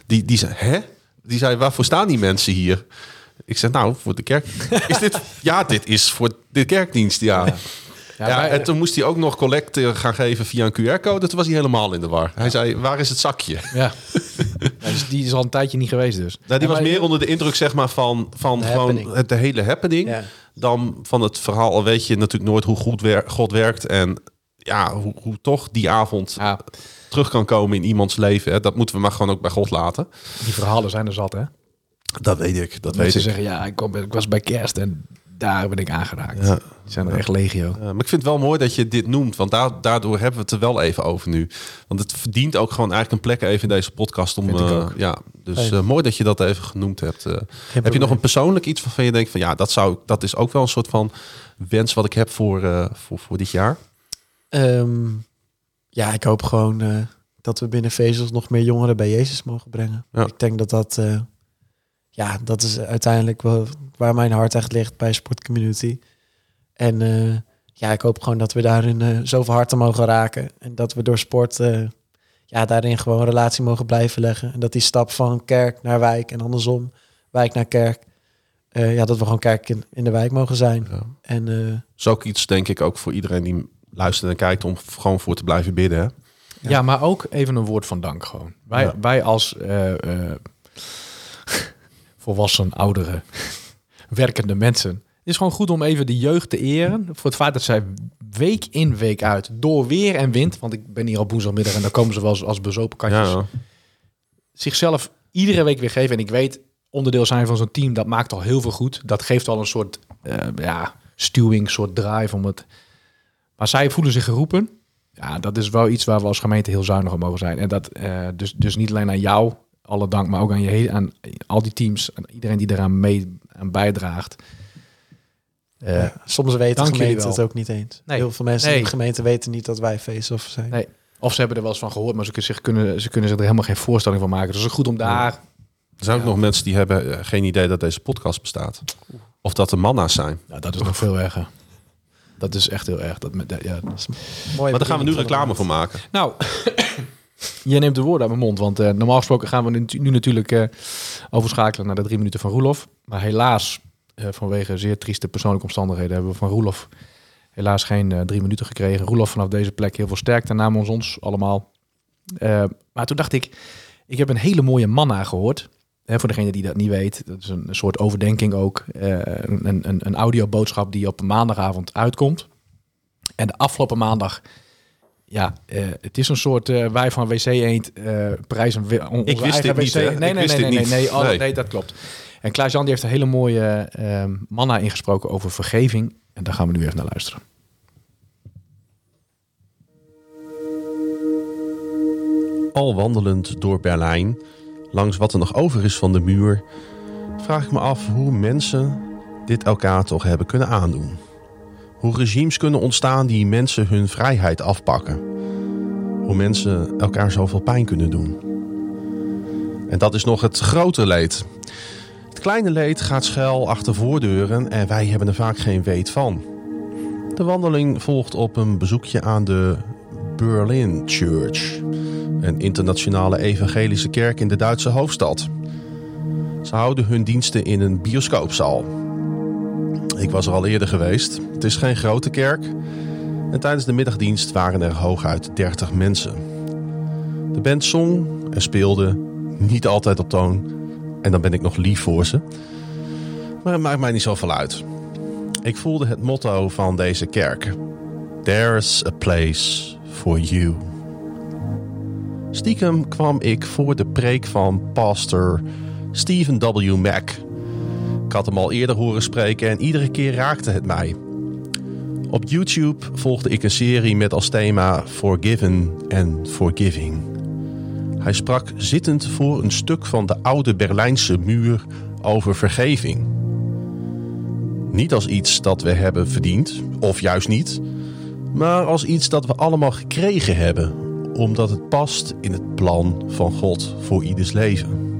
Die, die zei, hè? Die zei, waarvoor staan die mensen hier? Ik zeg, nou, voor de kerk. Is dit? Ja, dit is voor de kerkdienst, ja. Ja. Ja, wij- en toen moest hij ook nog collect gaan geven via een QR-code. Toen was hij helemaal in de war. Hij zei, waar is het zakje? Ja. Dus die is al een tijdje niet geweest dus. Nou, die was meer onder de indruk zeg maar, van, van De gewoon happening. het, de hele happening. Dan van het verhaal, al weet je natuurlijk nooit hoe goed wer- God werkt. En ja, hoe, hoe toch die avond terug kan komen in iemands leven. Hè. Dat moeten we maar gewoon ook bij God laten. die verhalen zijn er zat, hè? Dat weet ik, dat weet Mensen ik. zeggen, ja, ik, kom, ik was bij kerst en daar ben ik aangeraakt. Ja. Die zijn er echt legio. Maar ik vind het wel mooi dat je dit noemt, want daar, daardoor hebben we het er wel even over nu. Want het verdient ook gewoon eigenlijk een plek even in deze podcast om. Vind ik eh, ja, dus eh, mooi dat je dat even genoemd hebt. Eh, heb je nog een persoonlijk iets waarvan je denkt van ja, dat zou, dat is ook wel een soort van wens wat ik heb voor, eh, voor, voor dit jaar. Ehm, ja, ik hoop gewoon eh, dat we binnen Vezels nog meer jongeren bij Jezus mogen brengen. Ja. Ik denk dat dat, eh, ja, dat is uiteindelijk wel waar mijn hart echt ligt bij sportcommunity. En eh, ja, ik hoop gewoon dat we daarin eh, zoveel harten mogen raken. En dat we door sport eh, ja, daarin gewoon een relatie mogen blijven leggen. En dat die stap van kerk naar wijk en andersom, wijk naar kerk. eh, ja, dat we gewoon kerk in, in de wijk mogen zijn. Ja. En eh, is ook iets, denk ik, ook voor iedereen die luistert en kijkt om gewoon voor te blijven bidden. Hè? Ja. maar ook even een woord van dank gewoon. Wij, Ja. wij als eh, eh, volwassen, oudere, werkende mensen. Het is gewoon goed om even de jeugd te eren. Voor het feit dat zij week in, week uit, door weer en wind. Want ik ben hier op woensdagmiddag en dan komen ze wel eens als bezopen katjes. Ja, Zichzelf iedere week weer geven. En ik weet, onderdeel zijn van zo'n team, dat maakt al heel veel goed. Dat geeft al een soort, eh, ja, stuwing, soort drive om het. Maar zij voelen zich geroepen. Ja, dat is wel iets waar we als gemeente heel zuinig op mogen zijn. En dat eh, dus, dus niet alleen aan jou, alle dank, maar ook aan je hele, aan al die teams, en iedereen die eraan mee aan bijdraagt. Eh, Ja, soms weten wel. het ook niet eens. Nee. Heel veel mensen Nee. in de gemeente weten niet dat wij face-off zijn. Nee. Of ze hebben er wel eens van gehoord, maar ze kunnen zich, kunnen, ze kunnen zich er helemaal geen voorstelling van maken. Dus het is goed om daar... Er zijn ook Ja. nog mensen die hebben eh, geen idee dat deze podcast bestaat. Of dat er manna's zijn. Nou, dat is nog veel erger. Dat is echt heel erg. Dat, met- ja. Mooi Maar daar gaan we nu de reclame voor maken. Nou, je neemt de woorden uit mijn mond. Want eh, normaal gesproken gaan we nu, natuurlijk eh, overschakelen naar de drie minuten van Roelof. Maar helaas, eh, vanwege zeer trieste persoonlijke omstandigheden, hebben we van Roelof helaas geen drie minuten gekregen. Roelof vanaf deze plek heel veel sterkte namens ons allemaal. Maar toen dacht ik, ik heb een hele mooie manna gehoord. Hè, voor degene die dat niet weet, dat is een, soort overdenking ook. een, een, een audioboodschap die op maandagavond uitkomt. En de afgelopen maandag, ja, eh, het is een soort eh, wij van WC Eend eh prijs een on- Ik wist dit niet? Nee, nee, nee, nee, nee, oh, Nee. nee, dat klopt. En Klaas-Jan die heeft een hele mooie manna ingesproken over vergeving. En daar gaan we nu even naar luisteren. Al wandelend door Berlijn, langs wat er nog over is van de muur, vraag ik me af hoe mensen dit elkaar toch hebben kunnen aandoen. Hoe regimes kunnen ontstaan die mensen hun vrijheid afpakken. Hoe mensen elkaar zoveel pijn kunnen doen. En dat is nog het grote leed. Het kleine leed gaat schuil achter voordeuren en wij hebben er vaak geen weet van. De wandeling volgt op een bezoekje aan de Berlin Church, een internationale evangelische kerk in de Duitse hoofdstad. Ze houden hun diensten in een bioscoopzaal. Ik was er al eerder geweest. Het is geen grote kerk. En tijdens de middagdienst waren er hooguit 30 mensen. De band zong en speelde, niet altijd op toon. En dan ben ik nog lief voor ze. Maar het maakt mij niet zoveel uit. Ik voelde het motto van deze kerk. There's a place for you. Stiekem kwam ik voor de preek van pastor Stephen W. Mack. Ik had hem al eerder horen spreken en iedere keer raakte het mij. Op YouTube volgde ik een serie met als thema Forgiven and Forgiving. Hij sprak zittend voor een stuk van de oude Berlijnse muur over vergeving. Niet als iets dat we hebben verdiend, of juist niet, maar als iets dat we allemaal gekregen hebben, omdat het past in het plan van God voor ieders leven.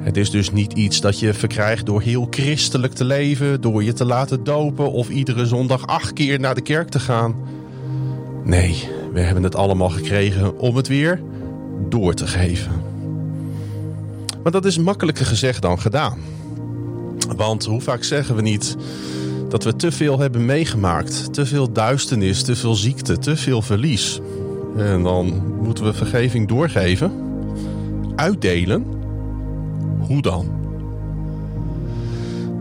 Het is dus niet iets dat je verkrijgt door heel christelijk te leven, door je te laten dopen of iedere zondag acht keer naar de kerk te gaan. Nee, we hebben het allemaal gekregen om het weer door te geven. Maar dat is makkelijker gezegd dan gedaan. Want hoe vaak zeggen we niet dat we te veel hebben meegemaakt? Te veel duisternis, te veel ziekte, te veel verlies. En dan moeten we vergeving doorgeven, uitdelen. Hoe dan?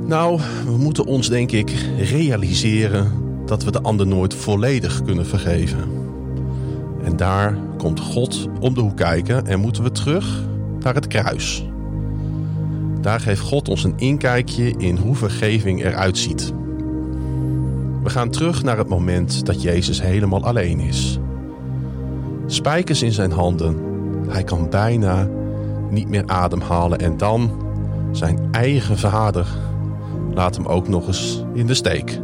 Nou, we moeten ons denk ik realiseren dat we de ander nooit volledig kunnen vergeven. En daar komt God om de hoek kijken en moeten we terug naar het kruis. Daar geeft God ons een inkijkje in hoe vergeving eruit ziet. We gaan terug naar het moment dat Jezus helemaal alleen is. Spijkers in zijn handen. Hij kan bijna niet meer ademhalen en dan zijn eigen vader laat hem ook nog eens in de steek.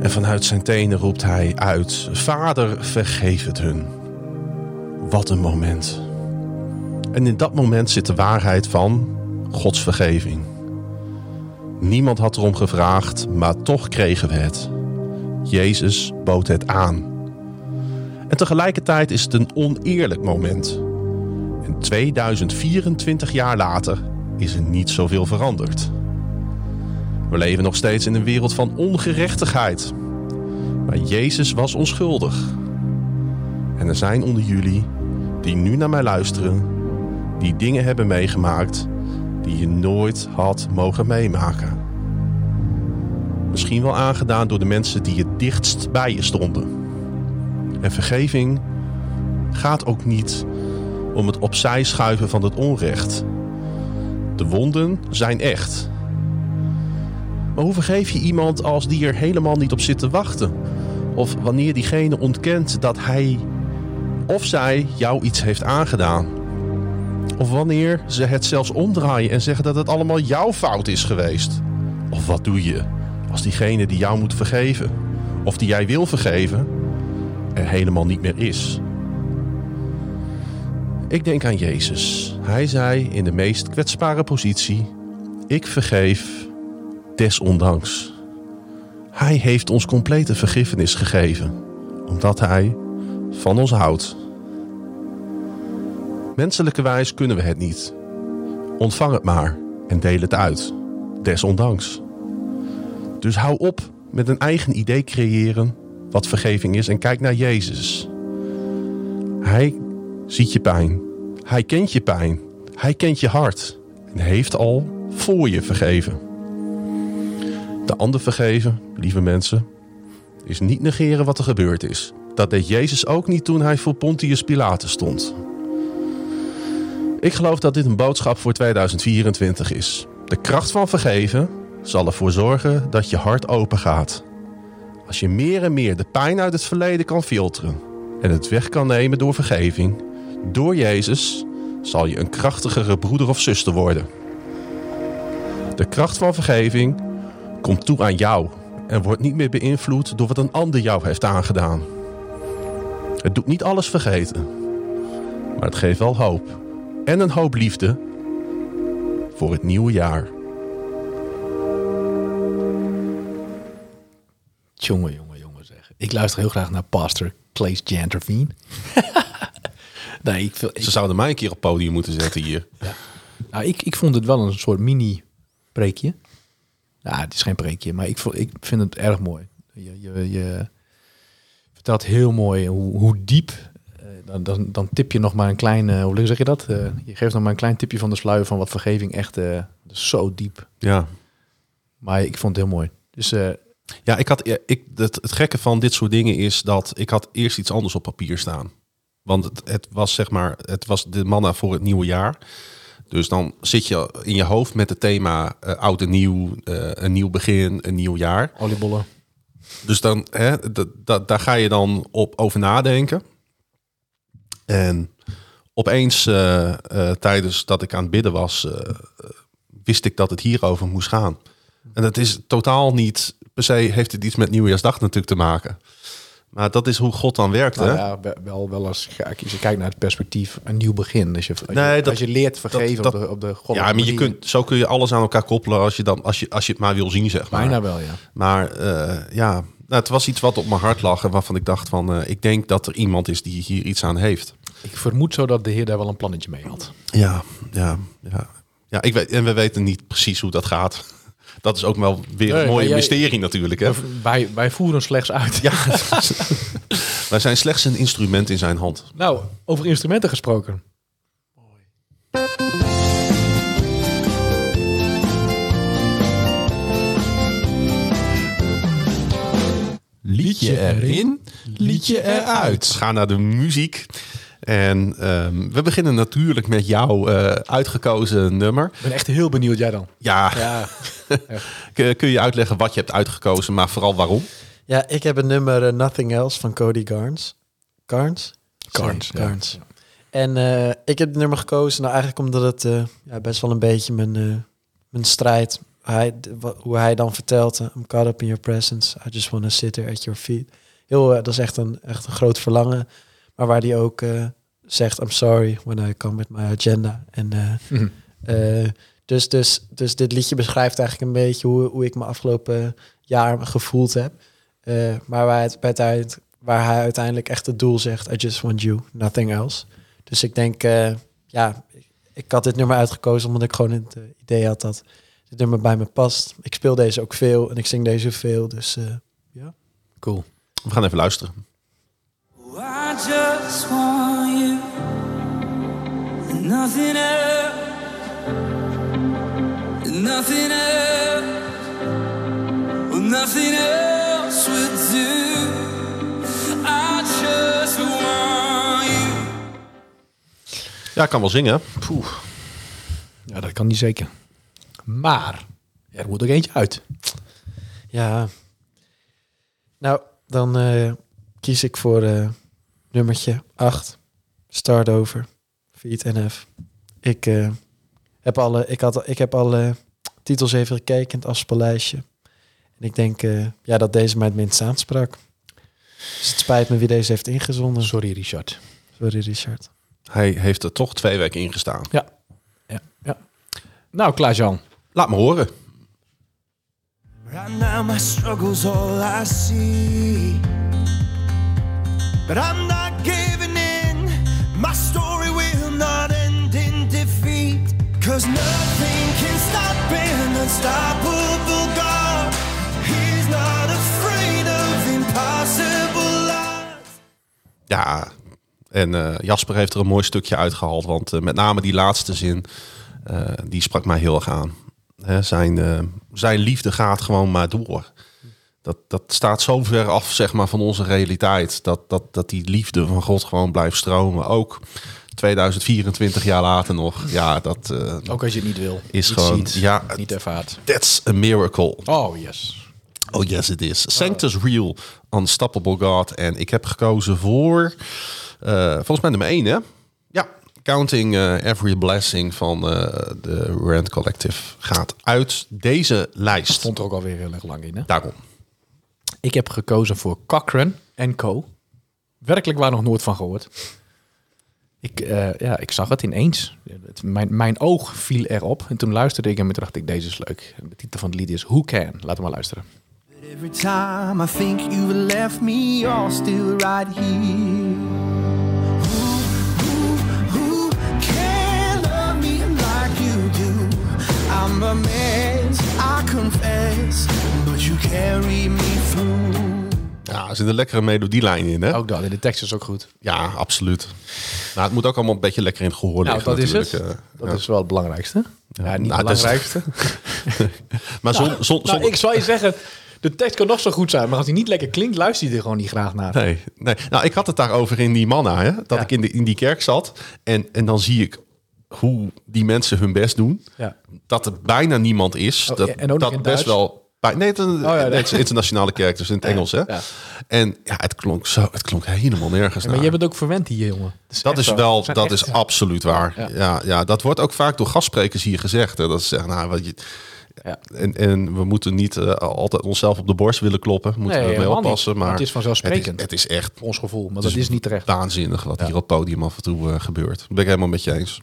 En vanuit zijn tenen roept hij uit: Vader, vergeef het hun. Wat een moment. En in dat moment zit de waarheid van Gods vergeving. Niemand had erom gevraagd, maar toch kregen we het. Jezus bood het aan. En tegelijkertijd is het een oneerlijk moment. En 2024 jaar later is er niet zoveel veranderd. We leven nog steeds in een wereld van ongerechtigheid. Maar Jezus was onschuldig. En er zijn onder jullie die nu naar mij luisteren, die dingen hebben meegemaakt die je nooit had mogen meemaken. Misschien wel aangedaan door de mensen die het dichtst bij je stonden. En vergeving gaat ook niet om het opzij schuiven van het onrecht. De wonden zijn echt. Maar hoe vergeef je iemand als die er helemaal niet op zit te wachten? Of wanneer diegene ontkent dat hij of zij jou iets heeft aangedaan? Of wanneer ze het zelfs omdraaien en zeggen dat het allemaal jouw fout is geweest? Of wat doe je als diegene die jou moet vergeven, of die jij wil vergeven, er helemaal niet meer is? Ik denk aan Jezus. Hij zei in de meest kwetsbare positie: Ik vergeef desondanks. Hij heeft ons complete vergiffenis gegeven, omdat hij van ons houdt. Menselijkerwijs kunnen we het niet. Ontvang het maar en deel het uit, desondanks. Dus hou op met een eigen idee creëren wat vergeving is en kijk naar Jezus. Hij ziet je pijn. Hij kent je pijn. Hij kent je hart en heeft al voor je vergeven. De ander vergeven, lieve mensen, is niet negeren wat er gebeurd is. Dat deed Jezus ook niet toen hij voor Pontius Pilatus stond. Ik geloof dat dit een boodschap voor 2024 is. De kracht van vergeven zal ervoor zorgen dat je hart open gaat. Als je meer en meer de pijn uit het verleden kan filteren en het weg kan nemen door vergeving, door Jezus, zal je een krachtigere broeder of zuster worden. De kracht van vergeving komt toe aan jou en wordt niet meer beïnvloed door wat een ander jou heeft aangedaan. Het doet niet alles vergeten, maar het geeft wel hoop en een hoop liefde voor het nieuwe jaar. Jongen, jongen, jongen zeg. Ik luister heel graag naar Pastor Claes Janterveen. nee, ik, vind- ik, Ze zouden mij een keer op podium moeten zetten hier. nou, ik, ik vond het wel een soort mini-preekje. Ja, het is geen preekje, maar ik, ik vind het erg mooi. Je, je, je vertelt heel mooi hoe, hoe diep. eh, dan, dan, dan tip je nog maar een klein, eh, hoe zeg je dat? Eh, je geeft nog maar een klein tipje van de sluier van wat vergeving echt zo diep. Ja, Maar ik vond het heel mooi. Dus ja ik had, ja, ik, het, het gekke van dit soort dingen is dat ik had eerst iets anders op papier staan. Want het, het was zeg maar, het was de manna voor het nieuwe jaar. Dus dan zit je in je hoofd met het thema eh, oud en nieuw, eh, een nieuw begin, een nieuw jaar. oliebollen. Dus dan, hè, daar ga je dan op over nadenken. En opeens, eh, tijdens dat ik aan het bidden was, wist ik dat het hierover moest gaan. En dat is totaal niet, per se heeft het iets met Nieuwjaarsdag natuurlijk te maken. Maar dat is hoe God dan werkt, Nou hè? ja, wel- wel, als, als je kijkt naar het perspectief, een nieuw begin. Als je, als Nee, je, dat- als je leert vergeven dat- op de, op de Ja, maar je kunt, zo kun je alles aan elkaar koppelen als je, dan, als je, als je het maar wil zien, zeg maar. Bijna wel, ja. Maar eh, ja, nou, het was iets wat op mijn hart lag en waarvan ik dacht van, eh, ik denk dat er iemand is die hier iets aan heeft. Ik vermoed zo dat de heer daar wel een plannetje mee had. Ja, ja, ja. ja ik weet, en we weten niet precies hoe dat gaat. Dat is ook wel weer een mooie mysterie natuurlijk. Hè? Wij, wij voeren slechts uit. Ja, wij zijn slechts een instrument in zijn hand. Nou, over instrumenten gesproken. Liedje erin, liedje eruit. Gaan naar de muziek. En ehm, we beginnen natuurlijk met jouw eh, uitgekozen nummer. Ik ben echt heel benieuwd, jij dan. Ja, Ja. kun kun je uitleggen wat je hebt uitgekozen, maar vooral waarom? Ja, ik heb het nummer eh, Nothing Else van Cody Garns. Garns? Carnes. Sorry, Garns. En eh, ik heb het nummer gekozen, nou eigenlijk omdat het eh, ja, best wel een beetje mijn, eh, mijn strijd, hij, hoe hij dan vertelt, I'm caught up in your presence, I just want to sit there at your feet. Heel, dat is echt een, echt een groot verlangen, maar waar hij ook eh, zegt, I'm sorry when I come with my agenda. En eh, Mhm. eh, dus, dus, dus dit liedje beschrijft eigenlijk een beetje hoe, hoe ik me afgelopen jaar gevoeld heb. Maar waar, het, bij het eind- waar hij uiteindelijk echt het doel zegt, I just want you, nothing else. Dus ik denk, ja, ik, had dit nummer uitgekozen omdat ik gewoon het idee had dat dit nummer bij me past. Ik speel deze ook veel en ik zing deze veel, dus ja. Cool. We gaan even luisteren. I just want you and nothing else, and nothing else, well, nothing else would do. I just want you. Ja, ik kan wel zingen. Ja, dat kan niet zeker. Maar er moet er eentje uit. Ja. Nou, dan eh, kies ik voor eh, nummertje 8. Start over. Feed NF. Ik, eh, heb alle, ik, had, ik heb alle titels even gekeken in het afspeellijstje. En ik denk eh, ja, dat deze mij het minst aansprak. Dus het spijt me wie deze heeft ingezonden. Sorry, Richard. Sorry, Richard. Hij heeft er toch twee weken in gestaan. Ja. ja, ja. Nou, Klaas-Jan. Laat me horen. Right now my struggle's all I see. But I'm not giving in. My story will not end in defeat. Cause nothing can stop an unstoppable God. He's not afraid of impossible odds. Ja, en eh, Jasper heeft er een mooi stukje uitgehaald. Want eh, met name die laatste zin, eh, die sprak mij heel erg aan. Hè, zijn, zijn liefde gaat gewoon maar door. Dat, dat staat zo ver af zeg maar, van onze realiteit. Dat, dat, dat die liefde van God gewoon blijft stromen. Ook 2024 jaar later nog. Ja, dat eh, Ook als je het niet wil. is niet gewoon... ziet, ja, niet ervaart. that's a miracle. Oh, yes. Oh yes, it is. Sanctus Real, Unstoppable God. En ik heb gekozen voor, eh, volgens mij nummer 1 hè? Ja, Counting eh, Every Blessing van de Rand Collective gaat uit deze lijst. Stond er ook alweer heel erg lang in, hè? Daarom. Ik heb gekozen voor Cochrane Co. Werkelijk waar nog nooit van gehoord. Ik, eh, ja, ik zag het ineens. Het, mijn, mijn oog viel erop. En toen luisterde ik en toen dacht ik, deze is leuk. De titel van het lied is Who Can. Laten we maar luisteren. Every time I think you've left me, you're still right here. Who, who, who can love me like you do? I'm a I confess, carry me through. Ja, er zit een lekkere melodielijn in hè? Ook dat. En de tekst is ook goed. Ja, absoluut. Nou, het moet ook allemaal een beetje lekker in het gehoor Nou, liggen dat is het. eh. Dat ja. is wel het belangrijkste. Ja, niet Nou, het belangrijkste. Maar zon, zon, Nou, zon- ik zal je zeggen, de tekst kan nog zo goed zijn. Maar als hij niet lekker klinkt, luister je er gewoon niet graag naar. Nee, nee. Nou, ik had het daarover in die manna, hè? dat Ja. ik in, de, in die kerk zat. En, en dan zie ik hoe die mensen hun best doen. Ja. Dat er bijna niemand is. Oh, dat en ook nog dat best Duits? wel. Nee, het, is een- ja, nee. nee, het is een internationale kerk, dus in het Engels. Hè? Ja. En ja, het klonk, zo, het klonk helemaal nergens. Ja, maar naar. je bent ook verwend hier, jongen. dat is wel, dat is absoluut waar. Ja. Ja. Dat wordt ook vaak door gastsprekers hier gezegd. Hè? Dat ze zeggen, nou, wat je, Ja. en, en we moeten niet eh, altijd onszelf op de borst willen kloppen. Moeten Nee, we wel oppassen. Maar Het is vanzelfsprekend. Het is, het is echt ons gevoel, maar dat is niet terecht. waanzinnig wat hier op het podium af en toe eh, gebeurt. Dat ben ik helemaal met je eens.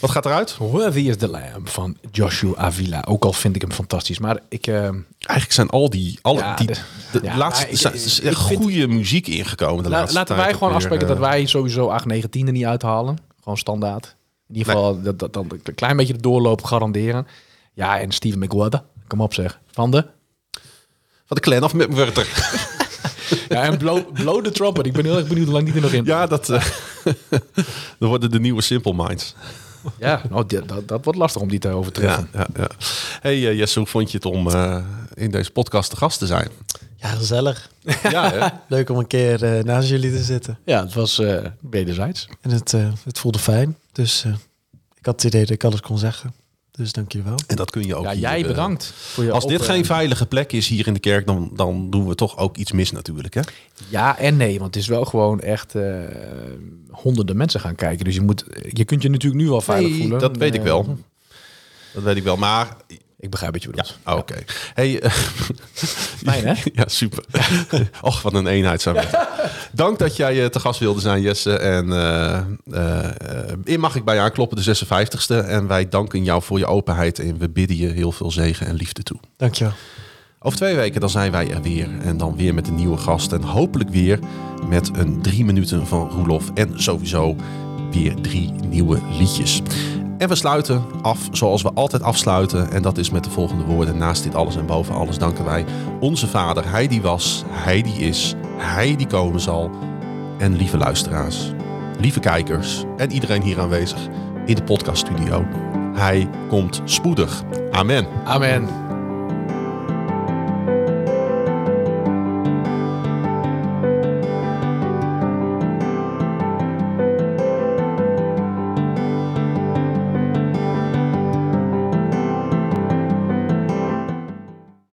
Wat gaat eruit? Worthy is the Lamb van Joshua Avila. Ook al vind ik hem fantastisch. Maar ik... eh, Eigenlijk zijn al die, alle, Ja, die, de- de, ja, laatste, ik- zijn- er is echt vind- goede muziek ingekomen. De la- laatste laten tijd wij gewoon weer, afspreken dat eh, wij sowieso 8, 9, 10 er niet uithalen. Gewoon standaard. In ieder geval dat, dat, dat een klein beetje de doorloop garanderen. Ja, en Steven McWhorter. Kom op zeg. Van de... Van de clan of met Wurter. Ja, en blow, blow the trumpet. Ik ben heel erg benieuwd hoe lang die er nog in. Ja, dat, eh, dat worden de nieuwe Simple Minds. Ja, nou, dat, dat wordt lastig om die te overtreffen. Ja, ja, ja. Hey eh, Jesse, hoe vond je het om eh, in deze podcast te gast te zijn? Ja, gezellig. Ja, hè? Leuk om een keer eh, naast jullie te zitten. Ja, het was eh wederzijds. En het, eh, het voelde fijn. Dus eh, ik had het idee dat ik alles kon zeggen. Dus dank jullie wel. En dat kun je ook Ja, hier, jij bedankt. Voor je Als dit geen veilige plek is hier in de kerk, dan, dan doen we toch ook iets mis natuurlijk. Hè? Ja en nee, want het is wel gewoon echt eh, honderden mensen gaan kijken. Dus je, moet, je kunt je natuurlijk nu wel veilig Nee, voelen. dat weet ik wel. Dat weet ik wel, maar... Ik begrijp wat je Ja, bedoelt. oh, oké. Hey, eh, Fijn, hè? ja, super. Och, wat een eenheid zijn we. Dank dat jij eh, te gast wilde zijn, Jesse. En eh eh, eh, mag ik bij je aankloppen, de 56ste. En wij danken jou voor je openheid en we bidden je heel veel zegen en liefde toe. Dankjewel. Over twee weken dan zijn wij er weer. En dan weer met een nieuwe gast. En hopelijk weer met een drie minuten van Roelof. En sowieso weer drie nieuwe liedjes. En we sluiten af zoals we altijd afsluiten. En dat is met de volgende woorden. Naast dit alles en boven alles danken wij onze Vader. Hij die was, Hij die is, Hij die komen zal. En lieve luisteraars, lieve kijkers en iedereen hier aanwezig in de podcaststudio. Hij komt spoedig. Amen. Amen.